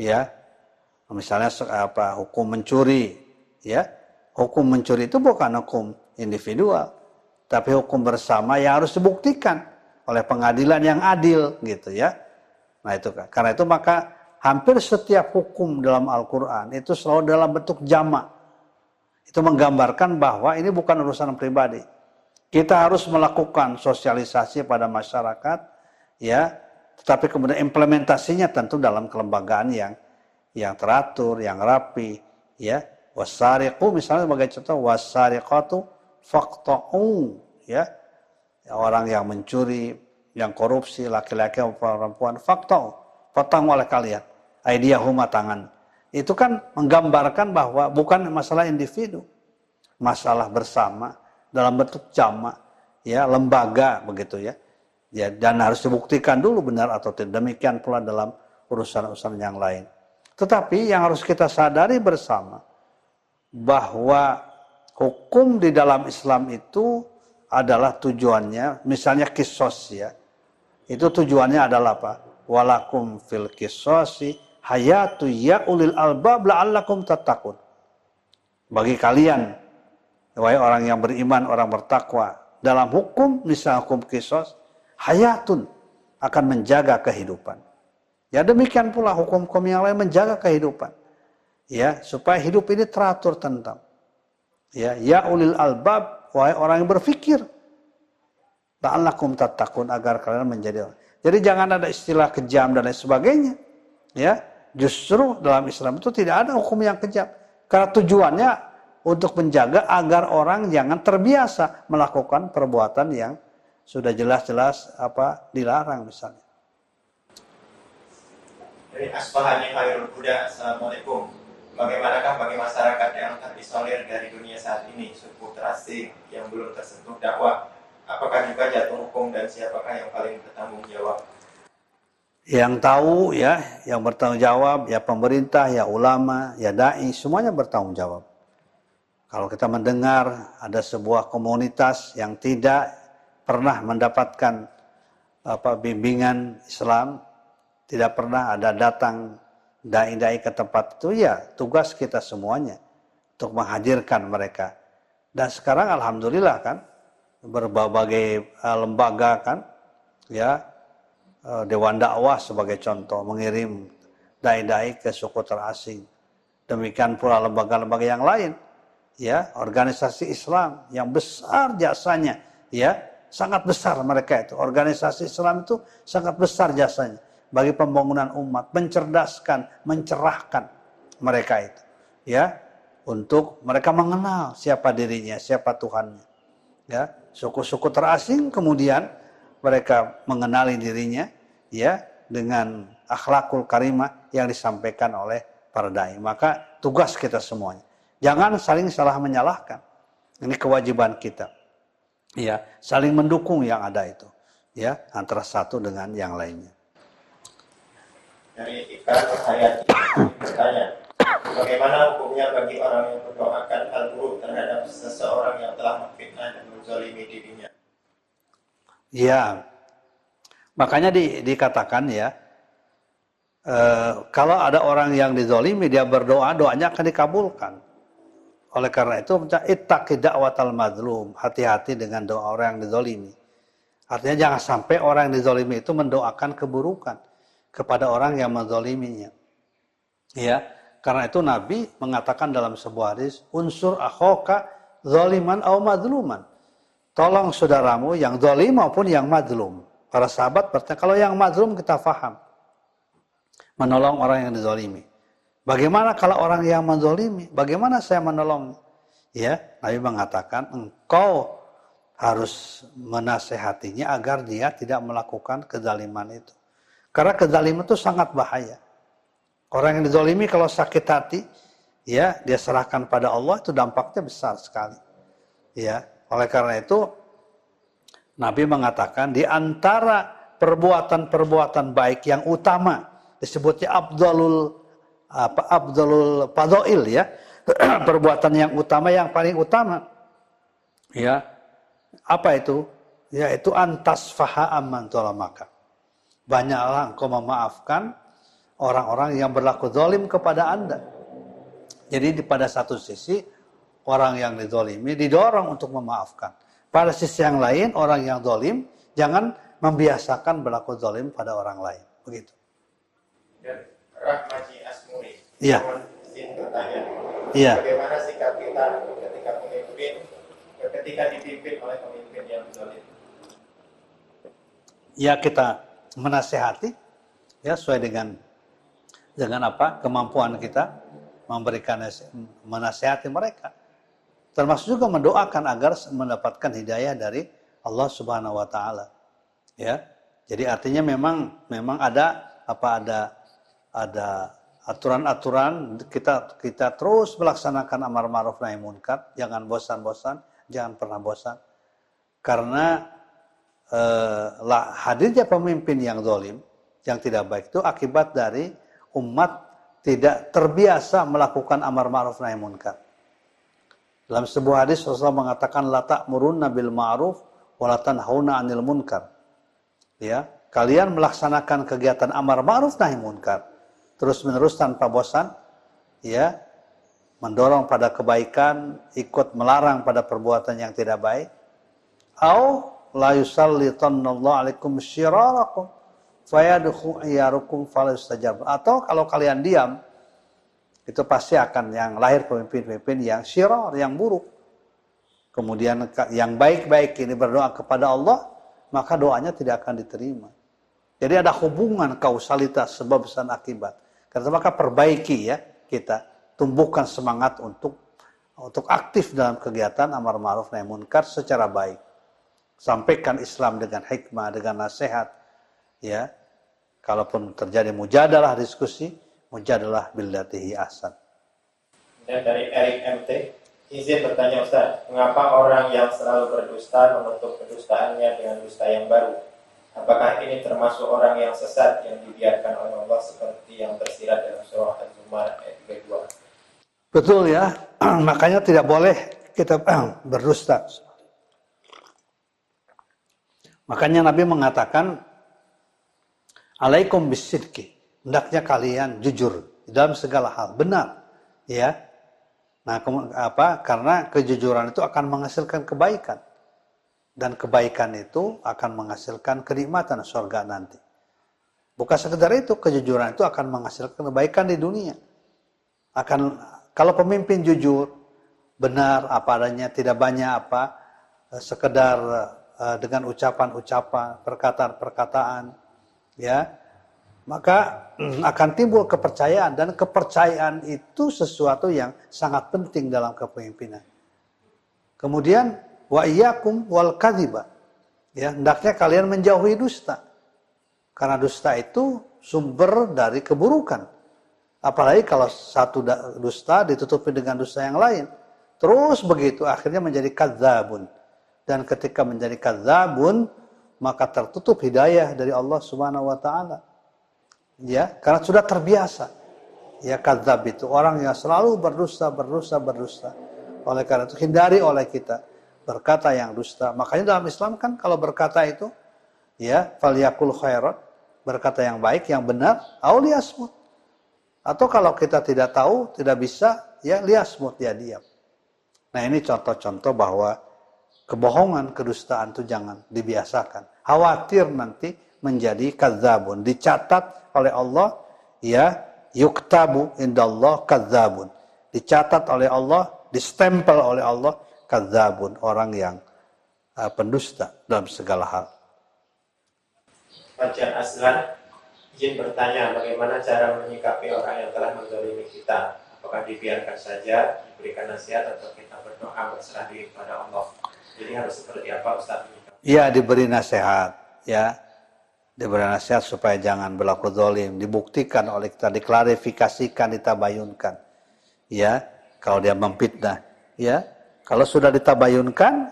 Ya, misalnya apa hukum mencuri, ya, hukum mencuri itu bukan hukum individual, tapi hukum bersama yang harus dibuktikan oleh pengadilan yang adil, gitu ya. Nah itu karena itu maka hampir setiap hukum dalam Al-Quran itu selalu dalam bentuk jamak itu menggambarkan bahwa ini bukan urusan pribadi. Kita harus melakukan sosialisasi pada masyarakat, ya, tetapi kemudian implementasinya tentu dalam kelembagaan yang yang teratur, yang rapi, ya. Wasariqu misalnya sebagai contoh wasariqatu faqta'u, ya. Orang yang mencuri, yang korupsi, laki-laki maupun perempuan, faqta'u, potong oleh kalian. Aidiyahuma tangan itu kan menggambarkan bahwa bukan masalah individu, masalah bersama dalam bentuk jama, ya lembaga begitu ya. Ya dan harus dibuktikan dulu benar atau tidak. Demikian pula dalam urusan-urusan yang lain. Tetapi yang harus kita sadari bersama bahwa hukum di dalam Islam itu adalah tujuannya, misalnya kisos ya, itu tujuannya adalah apa? Walakum fil kisosi hayatu ya ulil albab la'allakum tatakun. Bagi kalian, wahai orang yang beriman, orang bertakwa, dalam hukum, misalnya hukum kisos, hayatun akan menjaga kehidupan. Ya demikian pula hukum-hukum yang lain menjaga kehidupan. Ya, supaya hidup ini teratur tentang. Ya, ya ulil albab, wahai orang yang berfikir. Ta'allakum tatakun agar kalian menjadi Jadi jangan ada istilah kejam dan lain sebagainya. Ya, justru dalam Islam itu tidak ada hukum yang kejam. Karena tujuannya untuk menjaga agar orang jangan terbiasa melakukan perbuatan yang sudah jelas-jelas apa dilarang misalnya. Dari Asfahani Khairul Buddha, Assalamualaikum. Bagaimanakah bagi masyarakat yang terisolir dari dunia saat ini, suku terasing yang belum tersentuh dakwah? Apakah juga jatuh hukum dan siapakah yang paling bertanggung jawab? Yang tahu ya, yang bertanggung jawab ya pemerintah, ya ulama, ya dai, semuanya bertanggung jawab. Kalau kita mendengar ada sebuah komunitas yang tidak pernah mendapatkan apa bimbingan Islam, tidak pernah ada datang dai-dai ke tempat itu, ya tugas kita semuanya untuk menghadirkan mereka. Dan sekarang alhamdulillah kan berbagai uh, lembaga kan, ya Dewan Dakwah sebagai contoh mengirim dai-dai ke suku terasing. Demikian pula lembaga-lembaga yang lain ya organisasi Islam yang besar jasanya ya sangat besar mereka itu. Organisasi Islam itu sangat besar jasanya. Bagi pembangunan umat mencerdaskan mencerahkan mereka itu ya untuk mereka mengenal siapa dirinya siapa Tuhannya ya. Suku-suku terasing kemudian mereka mengenali dirinya ya dengan akhlakul karimah yang disampaikan oleh para dai maka tugas kita semuanya Jangan saling salah menyalahkan. Ini kewajiban kita. Ya, saling mendukung yang ada itu. Ya, antara satu dengan yang lainnya. Dari Ikrar Hayati bertanya, bagaimana hukumnya bagi orang yang mendoakan al-buruk terhadap seseorang yang telah memfitnah dan menzalimi dirinya? Ya, makanya di, dikatakan ya, eh, kalau ada orang yang dizolimi, dia berdoa, doanya akan dikabulkan. Oleh karena itu, ittaqi da'watal madlum. Hati-hati dengan doa orang yang dizolimi. Artinya jangan sampai orang yang dizolimi itu mendoakan keburukan kepada orang yang menzoliminya. Ya, karena itu Nabi mengatakan dalam sebuah hadis, unsur akhoka zoliman au madluman. Tolong saudaramu yang zolim maupun yang madlum. Para sahabat bertanya, kalau yang madlum kita faham. Menolong orang yang dizolimi. Bagaimana kalau orang yang menzolimi? Bagaimana saya menolong? Ya, Nabi mengatakan engkau harus menasehatinya agar dia tidak melakukan kezaliman itu. Karena kezaliman itu sangat bahaya. Orang yang dizolimi kalau sakit hati, ya dia serahkan pada Allah itu dampaknya besar sekali. Ya, oleh karena itu Nabi mengatakan di antara perbuatan-perbuatan baik yang utama disebutnya abdulul apa Abdul Fadhail ya perbuatan yang utama yang paling utama. Ya apa itu? Yaitu antas faha amman maka banyaklah engkau memaafkan orang-orang yang berlaku zalim kepada anda. Jadi pada satu sisi orang yang dizolimi didorong untuk memaafkan pada sisi yang lain orang yang zalim jangan membiasakan berlaku zalim pada orang lain begitu ya, Rahmaji Iya. Iya. Bagaimana sikap kita ketika pemimpin, ketika dipimpin oleh pemimpin yang zalim? Ya kita menasehati, ya sesuai dengan dengan apa kemampuan kita memberikan menasehati mereka. Termasuk juga mendoakan agar mendapatkan hidayah dari Allah Subhanahu wa taala. Ya. Jadi artinya memang memang ada apa ada ada aturan-aturan kita kita terus melaksanakan amar ma'ruf nahi munkar jangan bosan-bosan jangan pernah bosan karena eh, hadirnya pemimpin yang zalim yang tidak baik itu akibat dari umat tidak terbiasa melakukan amar ma'ruf nahi munkar Dalam sebuah hadis Rasulullah mengatakan la ta'murunna bil ma'ruf wa la tanhauna 'anil munkar. Ya, kalian melaksanakan kegiatan amar ma'ruf nahi munkar terus-menerus tanpa bosan ya mendorong pada kebaikan, ikut melarang pada perbuatan yang tidak baik. Au la yusallitanallahu alaikum syirarakum fayadkhu iyarukum falastajab. Atau kalau kalian diam, itu pasti akan yang lahir pemimpin-pemimpin yang syirar, yang buruk. Kemudian yang baik-baik ini berdoa kepada Allah, maka doanya tidak akan diterima. Jadi ada hubungan kausalitas sebab dan akibat. Karena maka perbaiki ya kita, tumbuhkan semangat untuk untuk aktif dalam kegiatan amar ma'ruf nahi munkar secara baik sampaikan Islam dengan hikmah, dengan nasihat, ya. Kalaupun terjadi mujadalah diskusi, mujadalah billatihi ahsan. Dan dari Erik MT, izin bertanya Ustaz, mengapa orang yang selalu berdusta menutup kedustaannya dengan dusta yang baru? Apakah ini termasuk orang yang sesat yang dibiarkan oleh Allah seperti yang tersirat dalam surah Az-Zumar ayat 32? Betul ya, makanya tidak boleh kita berdusta. Makanya Nabi mengatakan, Alaikum bisidki. Hendaknya kalian jujur dalam segala hal. Benar. Ya. Nah, apa? Karena kejujuran itu akan menghasilkan kebaikan. Dan kebaikan itu akan menghasilkan kenikmatan surga nanti. Bukan sekedar itu, kejujuran itu akan menghasilkan kebaikan di dunia. Akan kalau pemimpin jujur, benar apa adanya, tidak banyak apa, sekedar Eh, dengan ucapan-ucapan, perkataan-perkataan, ya, maka mm, akan timbul kepercayaan dan kepercayaan itu sesuatu yang sangat penting dalam kepemimpinan. Kemudian wa iyyakum wal kadhiba. Ya, hendaknya kalian menjauhi dusta. Karena dusta itu sumber dari keburukan. Apalagi kalau satu dusta ditutupi dengan dusta yang lain. Terus begitu akhirnya menjadi kadzabun dan ketika menjadi kadzabun maka tertutup hidayah dari Allah Subhanahu wa taala. Ya, karena sudah terbiasa. Ya kadzab itu orang yang selalu berdusta, berdusta, berdusta. Oleh karena itu hindari oleh kita berkata yang dusta. Makanya dalam Islam kan kalau berkata itu ya falyakul khairat, berkata yang baik, yang benar, auliasmut. Atau kalau kita tidak tahu, tidak bisa, ya liasmut, ya diam. Nah ini contoh-contoh bahwa kebohongan, kedustaan itu jangan dibiasakan. Khawatir nanti menjadi kadzabun. Dicatat oleh Allah, ya, yuktabu indallah kadzabun. Dicatat oleh Allah, distempel oleh Allah kadzabun, orang yang uh, pendusta dalam segala hal. Fajar Aslan izin bertanya bagaimana cara menyikapi orang yang telah menzalimi kita. Apakah dibiarkan saja, diberikan nasihat atau kita berdoa berserah diri kepada Allah? Jadi harus seperti apa Ustaz? Iya diberi nasihat, ya diberi nasihat supaya jangan berlaku zalim, dibuktikan oleh kita, diklarifikasikan, ditabayunkan. Ya, kalau dia memfitnah, ya. Kalau sudah ditabayunkan,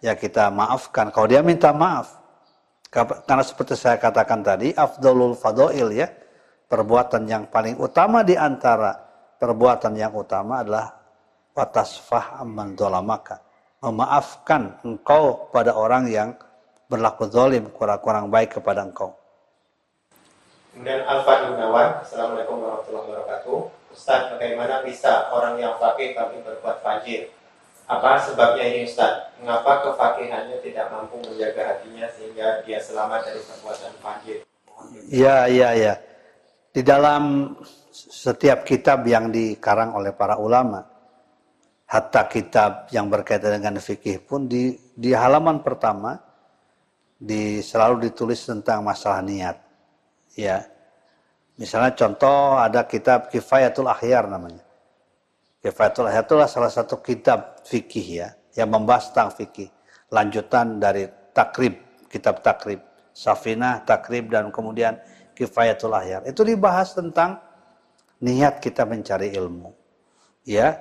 ya kita maafkan. Kalau dia minta maaf, karena seperti saya katakan tadi, afdolul fadoil ya, perbuatan yang paling utama di antara perbuatan yang utama adalah watasfah amman dolamaka memaafkan engkau pada orang yang berlaku zalim kurang-kurang baik kepada engkau. Kemudian Alfa Gunawan, Assalamualaikum warahmatullahi wabarakatuh. Ustaz, bagaimana bisa orang yang fakih tapi berbuat fajir? Apa sebabnya ini Ustaz? Mengapa kefakihannya tidak mampu menjaga hatinya sehingga dia selamat dari perbuatan fajir? Ya, ya, ya. Di dalam setiap kitab yang dikarang oleh para ulama, hatta kitab yang berkaitan dengan fikih pun di di halaman pertama di selalu ditulis tentang masalah niat. Ya. Misalnya contoh ada kitab Kifayatul Akhyar namanya. Kifayatul Akhyar itulah salah satu kitab fikih ya yang membahas tentang fikih. Lanjutan dari takrib, kitab takrib, Safinah, takrib dan kemudian Kifayatul Akhyar. Itu dibahas tentang niat kita mencari ilmu. Ya,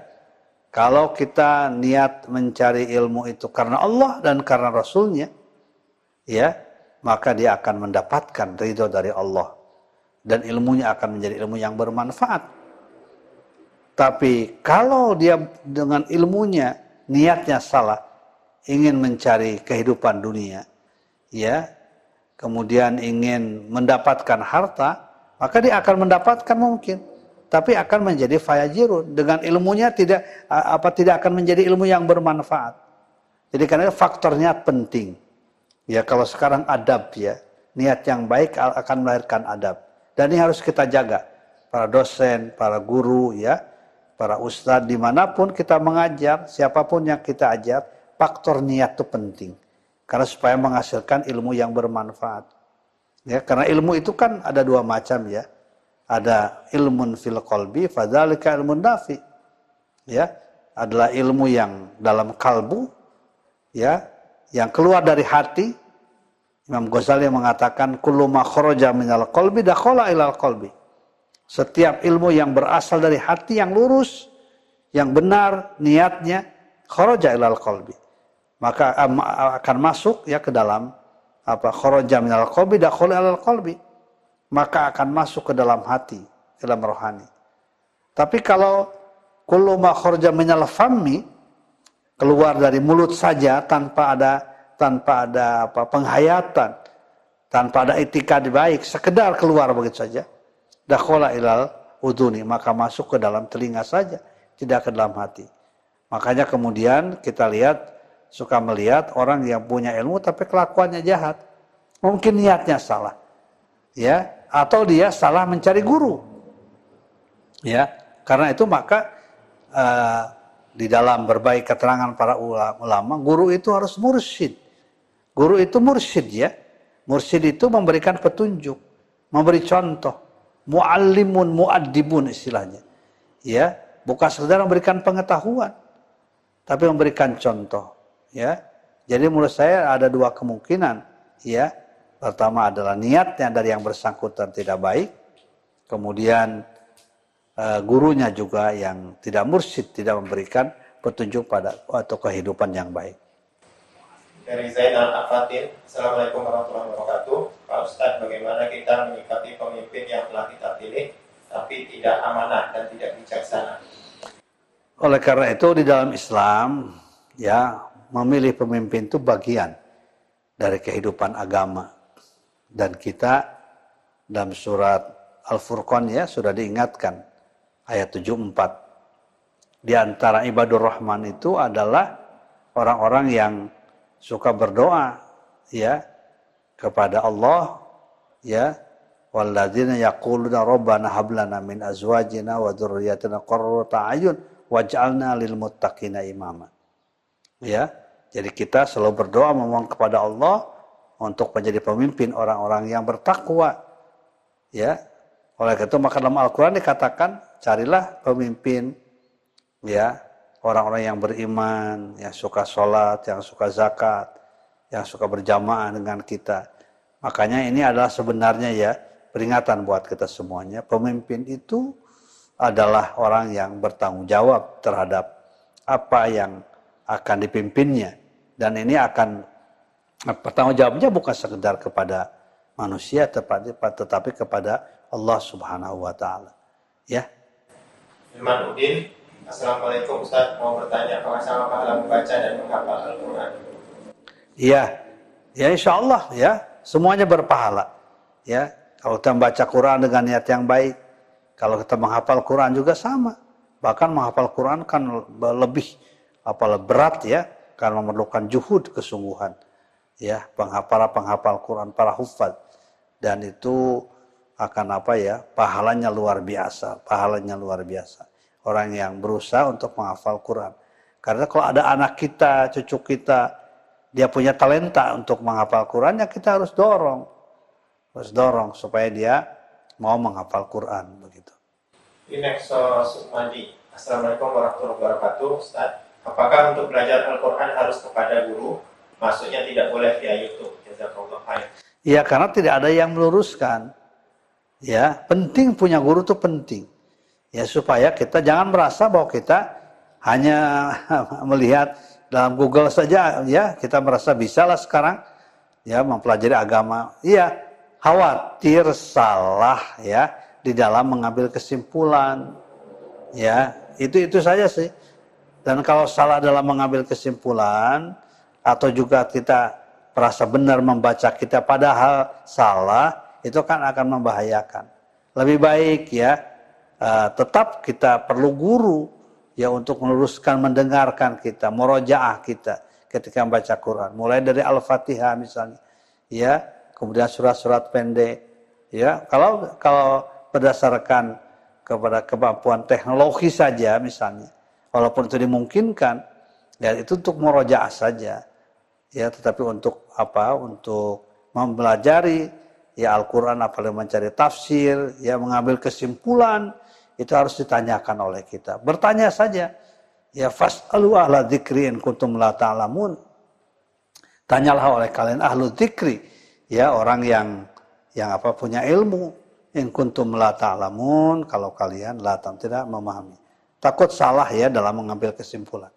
kalau kita niat mencari ilmu itu karena Allah dan karena Rasulnya, ya, maka dia akan mendapatkan ridho dari Allah. Dan ilmunya akan menjadi ilmu yang bermanfaat. Tapi kalau dia dengan ilmunya niatnya salah, ingin mencari kehidupan dunia, ya, kemudian ingin mendapatkan harta, maka dia akan mendapatkan mungkin, tapi akan menjadi fayajirun dengan ilmunya tidak apa tidak akan menjadi ilmu yang bermanfaat. Jadi karena faktornya penting. Ya kalau sekarang adab ya, niat yang baik akan melahirkan adab. Dan ini harus kita jaga. Para dosen, para guru ya, para ustadz di mana pun kita mengajar, siapa pun yang kita ajar, faktor niat itu penting. Karena supaya menghasilkan ilmu yang bermanfaat. Ya, karena ilmu itu kan ada dua macam ya. Ada ilmu fil qalbi, fadzalika ilmun nafi. Ya, adalah ilmu yang dalam kalbu, ya yang keluar dari hati Imam Ghazali mengatakan kullu ma kharaja minal qalbi dakhala ilal qalbi. Setiap ilmu yang berasal dari hati yang lurus yang benar niatnya kharaja ilal qalbi. Maka akan masuk ya ke dalam apa kharaja minal qalbi dakhala ilal qalbi. Maka akan masuk ke dalam hati dalam rohani. Tapi kalau kullu ma kharaja minal fammi keluar dari mulut saja tanpa ada tanpa ada apa penghayatan, tanpa ada etika baik, sekedar keluar begitu saja. Dakhala ilal uduni, maka masuk ke dalam telinga saja, tidak ke dalam hati. Makanya kemudian kita lihat suka melihat orang yang punya ilmu tapi kelakuannya jahat. Mungkin niatnya salah. Ya, atau dia salah mencari guru. Ya, karena itu maka uh, di dalam berbagai keterangan para ulama, guru itu harus mursyid. Guru itu mursyid ya. Mursyid itu memberikan petunjuk, memberi contoh. Muallimun muaddibun istilahnya. Ya, bukan sekedar memberikan pengetahuan, tapi memberikan contoh, ya. Jadi menurut saya ada dua kemungkinan, ya. Pertama adalah niatnya dari yang bersangkutan tidak baik, kemudian Eh, gurunya juga yang tidak mursyid tidak memberikan petunjuk pada atau kehidupan yang baik. Dari Zainal Afatin, Assalamualaikum warahmatullahi wabarakatuh. Pak Ustadz, bagaimana kita menyikapi pemimpin yang telah kita pilih tapi tidak amanah dan tidak bijaksana? Oleh karena itu di dalam Islam ya memilih pemimpin itu bagian dari kehidupan agama dan kita dalam surat Al-Furqan ya sudah diingatkan ayat 74. Di antara ibadur rahman itu adalah orang-orang yang suka berdoa ya kepada Allah ya walladzina yaquluna rabbana hab lana min azwajina wa dzurriyyatina qurrata ayun waj'alna lil muttaqina imama. Ya, jadi kita selalu berdoa memohon kepada Allah untuk menjadi pemimpin orang-orang yang bertakwa. Ya. Oleh itu maka dalam Al-Qur'an dikatakan carilah pemimpin ya orang-orang yang beriman, yang suka sholat, yang suka zakat, yang suka berjamaah dengan kita. Makanya ini adalah sebenarnya ya peringatan buat kita semuanya. Pemimpin itu adalah orang yang bertanggung jawab terhadap apa yang akan dipimpinnya. Dan ini akan bertanggung jawabnya bukan sekedar kepada manusia tetapi kepada Allah Subhanahu wa taala. Ya. Firman Udin, Assalamualaikum Ustaz, mau bertanya apakah sama pahala membaca dan menghafal Al-Quran? Iya, ya insya Allah ya, semuanya berpahala. Ya, kalau kita membaca Quran dengan niat yang baik, kalau kita menghafal Quran juga sama. Bahkan menghafal Quran kan lebih apa berat ya, karena memerlukan juhud kesungguhan. Ya, penghafal penghafal Quran para hufad dan itu akan apa ya pahalanya luar biasa pahalanya luar biasa orang yang berusaha untuk menghafal Quran. Karena kalau ada anak kita, cucu kita, dia punya talenta untuk menghafal Quran, ya kita harus dorong. Harus dorong supaya dia mau menghafal Quran begitu. Inekso Sukmadi, Assalamualaikum warahmatullahi wabarakatuh. Ustaz, apakah untuk belajar Al-Quran harus kepada guru? Maksudnya tidak boleh via YouTube. Jazakallah khair. Iya, karena tidak ada yang meluruskan. Ya, penting punya guru itu penting. Ya supaya kita jangan merasa bahwa kita hanya melihat dalam Google saja ya kita merasa bisa lah sekarang ya mempelajari agama. Iya khawatir salah ya di dalam mengambil kesimpulan ya itu itu saja sih. Dan kalau salah dalam mengambil kesimpulan atau juga kita merasa benar membaca kita padahal salah, itu kan akan membahayakan. Lebih baik ya uh, tetap kita perlu guru ya untuk meluruskan mendengarkan kita, murojaah kita ketika membaca Quran. Mulai dari Al-Fatihah misalnya, ya, kemudian surat-surat pendek, ya. Kalau kalau berdasarkan kepada kemampuan teknologi saja misalnya, walaupun itu dimungkinkan, ya itu untuk murojaah saja, ya. Tetapi untuk apa? Untuk mempelajari ya Al-Quran apalagi mencari tafsir, ya mengambil kesimpulan, itu harus ditanyakan oleh kita. Bertanya saja, Ya fas'alu ahla dzikri in kuntum la ta'lamun. Tanyalah oleh kalian ahlu dzikri, ya orang yang yang apa punya ilmu in kuntum la ta'lamun kalau kalian la tidak memahami. Takut salah ya dalam mengambil kesimpulan.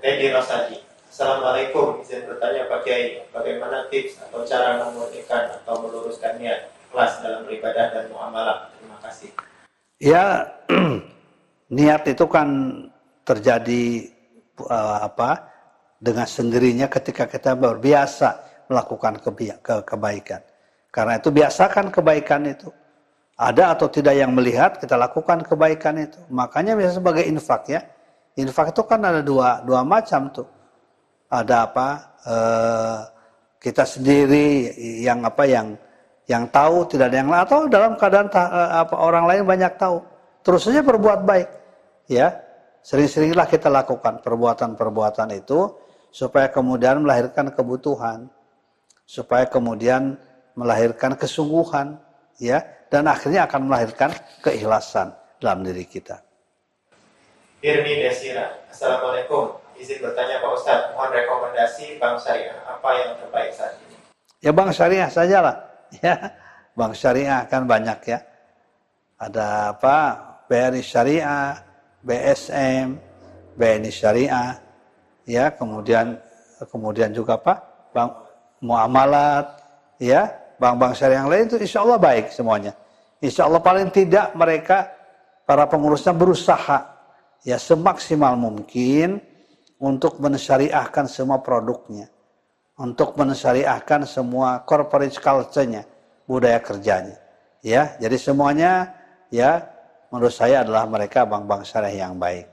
Teddy Rosadi. Assalamualaikum. Izin bertanya Pak Kiai, bagaimana tips atau cara memurnikan atau meluruskan niat kelas dalam beribadah dan muamalah? Terima kasih. Ya, niat itu kan terjadi uh, apa dengan sendirinya ketika kita berbiasa melakukan ke kebaikan. Karena itu biasakan kebaikan itu. Ada atau tidak yang melihat, kita lakukan kebaikan itu. Makanya biasa sebagai infak ya. Infak itu kan ada dua, dua macam tuh. Ada apa? E, kita sendiri yang apa yang yang tahu tidak ada yang lain atau dalam keadaan ta, apa orang lain banyak tahu. Terus saja berbuat baik. Ya, Sering-seringlah kita lakukan perbuatan-perbuatan itu supaya kemudian melahirkan kebutuhan, supaya kemudian melahirkan kesungguhan, ya, dan akhirnya akan melahirkan keikhlasan dalam diri kita. Irni Desira, Assalamualaikum. Izin bertanya Pak Ustadz, mohon rekomendasi bank syariah apa yang terbaik saat ini? Ya bank syariah sajalah, ya. Bank syariah kan banyak ya. Ada apa? BRI Syariah, BSM, BNI Syariah, ya kemudian kemudian juga apa bank muamalat, ya bank-bank syariah yang lain itu insya Allah baik semuanya. Insya Allah paling tidak mereka para pengurusnya berusaha ya semaksimal mungkin untuk mensyariahkan semua produknya, untuk mensyariahkan semua corporate culture-nya, budaya kerjanya. Ya, jadi semuanya ya menurut saya adalah mereka bank-bank syariah yang baik.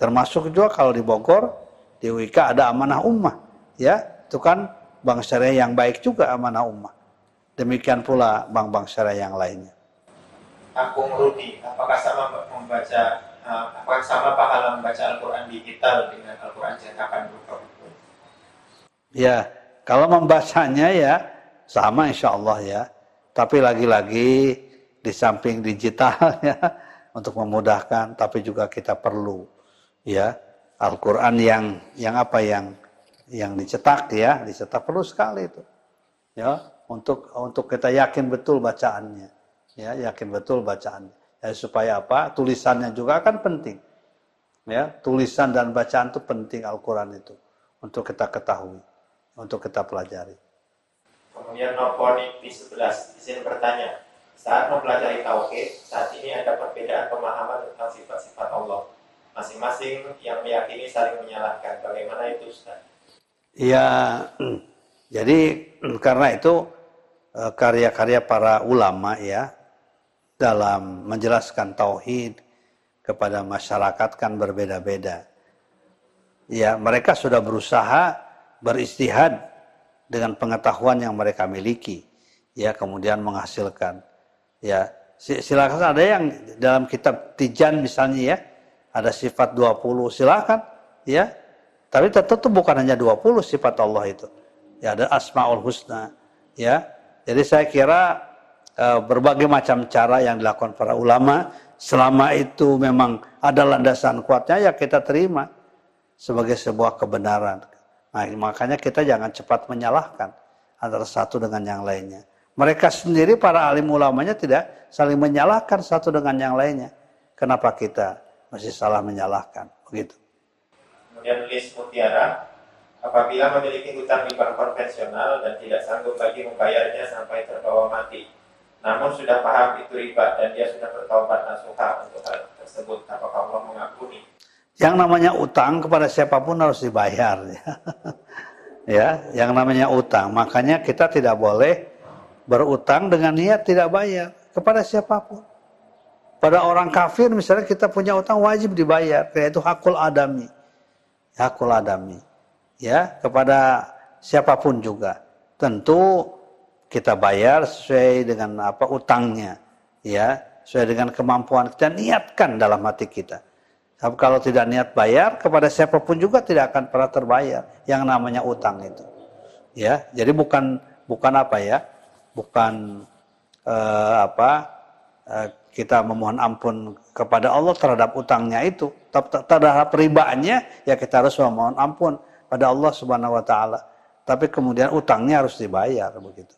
Termasuk juga kalau di Bogor, di Wika ada amanah ummah. Ya, itu kan bank syariah yang baik juga amanah ummah. Demikian pula bank-bank syariah yang lainnya. Akung Rudi, apakah sama membaca apakah sama pahala membaca Al-Quran digital dengan Al-Quran cetakan berupa buku? Ya, kalau membacanya ya sama insya Allah ya. Tapi lagi-lagi di samping digital ya untuk memudahkan tapi juga kita perlu ya Al-Qur'an yang yang apa yang yang dicetak ya dicetak perlu sekali itu ya untuk untuk kita yakin betul bacaannya ya yakin betul bacaannya ya, supaya apa tulisannya juga kan penting ya tulisan dan bacaan itu penting Al-Qur'an itu untuk kita ketahui untuk kita pelajari kemudian Noponik di 11 izin bertanya saat mempelajari tauhid, saat ini ada perbedaan pemahaman tentang sifat-sifat Allah. Masing-masing yang meyakini saling menyalahkan. Bagaimana itu, Ustaz? Ya, jadi karena itu eh, karya-karya para ulama ya dalam menjelaskan tauhid kepada masyarakat kan berbeda-beda. Ya, mereka sudah berusaha beristihad dengan pengetahuan yang mereka miliki, ya kemudian menghasilkan Ya, silakan ada yang dalam kitab Tijan misalnya ya, ada sifat 20, silakan ya. Tapi tetap itu bukan hanya 20 sifat Allah itu. Ya, ada Asmaul Husna, ya. Jadi saya kira berbagai macam cara yang dilakukan para ulama selama itu memang ada landasan kuatnya ya kita terima sebagai sebuah kebenaran. Nah, makanya kita jangan cepat menyalahkan antara satu dengan yang lainnya. Mereka sendiri para alim ulamanya tidak saling menyalahkan satu dengan yang lainnya. Kenapa kita masih salah menyalahkan? Begitu. Kemudian Lis Mutiara, apabila memiliki hutang di bank konvensional dan tidak sanggup lagi membayarnya sampai terbawa mati, namun sudah paham itu riba dan dia sudah bertobat nasuha untuk hal tersebut, apakah Allah mengampuni? Yang namanya utang kepada siapa pun harus dibayar. Ya. ya, yang namanya utang. Makanya kita tidak boleh berutang dengan niat tidak bayar kepada siapa pun. Pada orang kafir misalnya kita punya utang wajib dibayar, yaitu hakul adami. Hakul adami. Ya, kepada siapa pun juga. Tentu kita bayar sesuai dengan apa utangnya. Ya, sesuai dengan kemampuan kita niatkan dalam hati kita. Tapi kalau tidak niat bayar kepada siapa pun juga tidak akan pernah terbayar yang namanya utang itu. Ya, jadi bukan bukan apa ya? Bukan uh, apa? Uh, kita memohon ampun kepada Allah terhadap utangnya itu, terhadap ribanya ya kita harus memohon ampun pada Allah Subhanahu wa taala. Tapi kemudian utangnya harus dibayar begitu.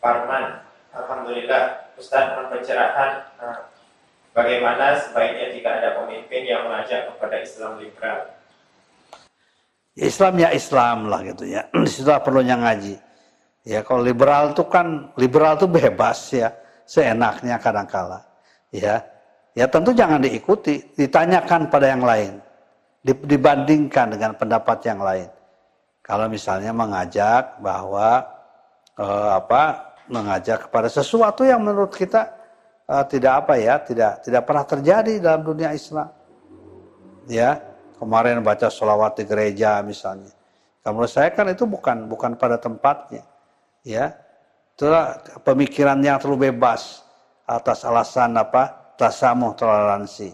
Parman, alhamdulillah Ustaz pencerahan eh, bagaimana sebaiknya jika ada pemimpin yang mengajak kepada Islam liberal. Islam ya Islam lah gitu ya. Di situlah perlunya ngaji. Ya kalau liberal itu kan liberal itu bebas ya seenaknya kadangkala. Ya, ya tentu jangan diikuti, ditanyakan pada yang lain, dibandingkan dengan pendapat yang lain. Kalau misalnya mengajak bahwa eh, apa, mengajak kepada sesuatu yang menurut kita eh, tidak apa ya, tidak tidak pernah terjadi dalam dunia Islam. Ya, kemarin baca sholawat di gereja misalnya. Kalau menurut saya kan itu bukan bukan pada tempatnya. Ya, Itulah pemikiran yang terlalu bebas atas alasan apa? Tasamuh toleransi.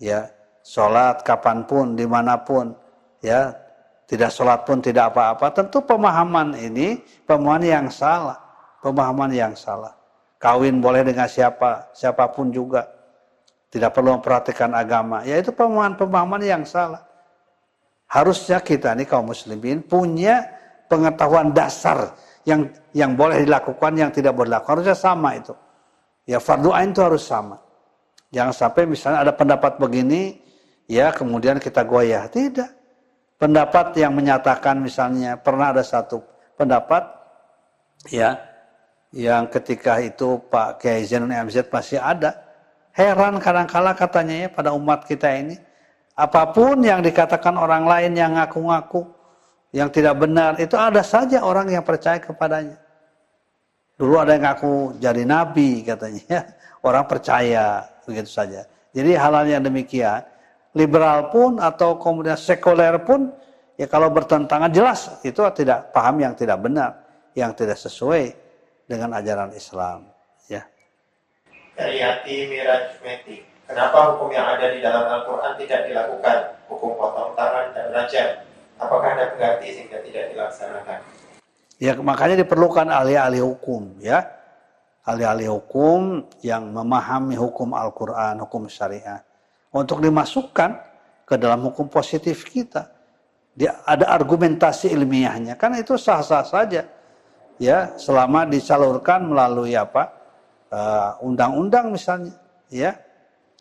Ya, sholat kapan pun, di mana pun, ya, tidak sholat pun tidak apa-apa. Tentu pemahaman ini pemahaman yang salah, pemahaman yang salah. Kawin boleh dengan siapa, siapa pun juga. Tidak perlu memperhatikan agama. Ya itu pemahaman-pemahaman yang salah. Harusnya kita nih kaum muslimin punya pengetahuan dasar yang yang boleh dilakukan, yang tidak boleh dilakukan harusnya sama itu. Ya fardu ain itu harus sama. Jangan sampai misalnya ada pendapat begini, ya kemudian kita goyah. Tidak. Pendapat yang menyatakan misalnya pernah ada satu pendapat, ya yang ketika itu Pak Kiai Zainul MZ masih ada. Heran kadang-kala katanya ya pada umat kita ini. Apa pun yang dikatakan orang lain yang ngaku-ngaku, yang tidak benar itu ada saja orang yang percaya kepadanya. Dulu ada yang ngaku jadi nabi katanya, orang percaya begitu saja. Jadi hal-hal yang demikian, liberal pun atau kemudian sekuler pun ya kalau bertentangan jelas itu tidak paham yang tidak benar, yang tidak sesuai dengan ajaran Islam. Ya. Dari hati Miraj Meti, kenapa hukum yang ada di dalam Al-Quran tidak dilakukan? Hukum potong tangan dan rajam Apakah ada pengganti sehingga tidak dilaksanakan? Ya makanya diperlukan ahli-ahli hukum ya. Ahli-ahli hukum yang memahami hukum Al-Quran, hukum syariah. Untuk dimasukkan ke dalam hukum positif kita. Dia ada argumentasi ilmiahnya. Kan itu sah-sah saja. Ya, selama disalurkan melalui apa? Eh, undang-undang uh, misalnya, ya.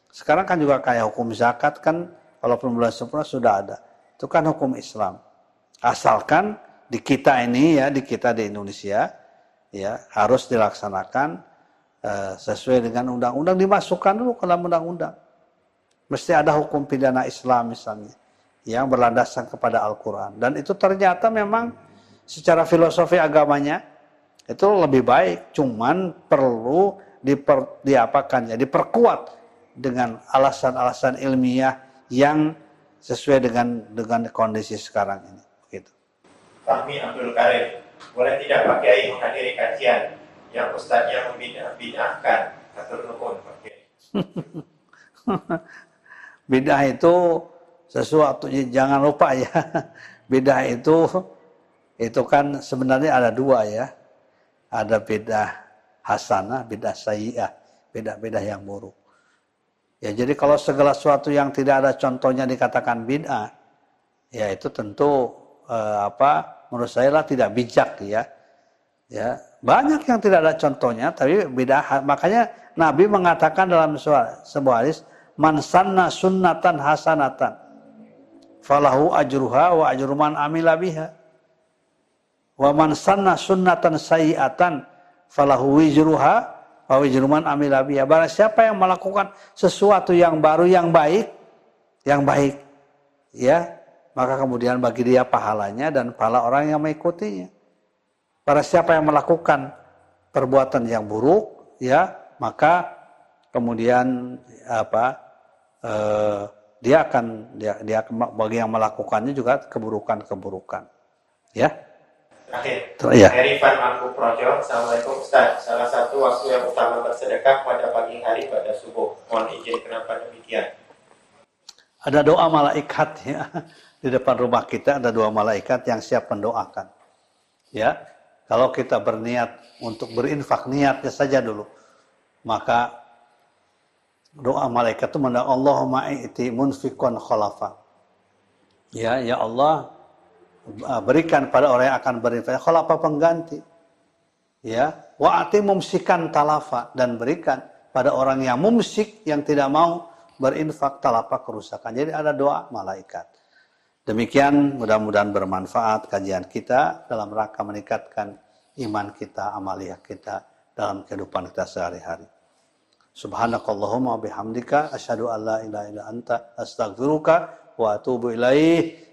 Sekarang kan juga kayak hukum zakat kan kalau bulan sempurna sudah ada itu kan hukum Islam. Asalkan di kita ini ya, di kita di Indonesia ya harus dilaksanakan uh, sesuai dengan undang-undang dimasukkan dulu ke dalam undang-undang. Mesti ada hukum pidana Islam misalnya yang berlandaskan kepada Al-Qur'an dan itu ternyata memang secara filosofi agamanya itu lebih baik, cuman perlu diper, diapakan ya, diperkuat dengan alasan-alasan ilmiah yang sesuai dengan dengan kondisi sekarang ini. Begitu. Fahmi Abdul Karim, boleh tidak Pak Kiai menghadiri kajian yang ustaznya membidahkan atau nukun Pak Kiai? Bidah itu sesuatu jangan lupa ya. Bidah itu itu kan sebenarnya ada dua ya. Ada bidah hasanah, bidah sayyi'ah, bidah-bidah yang buruk. Ya jadi kalau segala sesuatu yang tidak ada contohnya dikatakan bid'ah, ya itu tentu eh, apa menurut saya lah tidak bijak ya. Ya, banyak yang tidak ada contohnya tapi bid'ah makanya Nabi mengatakan dalam sebuah hadis man sanna sunnatan hasanatan falahu ajruha wa ajru man amila biha wa man sanna sunnatan sayiatan falahu wizruha Wijruman amilabiya. Barang siapa yang melakukan sesuatu yang baru yang baik, yang baik, ya, maka kemudian bagi dia pahalanya dan pahala orang yang mengikutinya. Para siapa yang melakukan perbuatan yang buruk, ya, maka kemudian apa eh, dia akan dia dia bagi yang melakukannya juga keburukan-keburukan. Ya. Terakhir, ya. Van Mangku Projo, Assalamualaikum Ustaz. Salah satu waktu yang utama bersedekah pada pagi hari pada subuh. Mohon izin kenapa demikian? Ada doa malaikat ya. Di depan rumah kita ada dua malaikat yang siap mendoakan. Ya. Kalau kita berniat untuk berinfak niatnya saja dulu. Maka doa malaikat itu mendoa Allahumma i'ti munfikon khalafa. Ya, ya Allah, Ah, berikan pada orang yang akan berinfak. Kalau apa pengganti? Ya, wa mumsikan talafa dan berikan pada orang yang mumsik yang tidak mau berinfak talafa kerusakan. Jadi ada doa malaikat. Demikian mudah-mudahan bermanfaat kajian kita dalam rangka meningkatkan iman kita, amaliyah kita dalam kehidupan kita sehari-hari. Subhanakallahumma bihamdika asyhadu an la ilaha illa anta astaghfiruka wa atubu ilaih.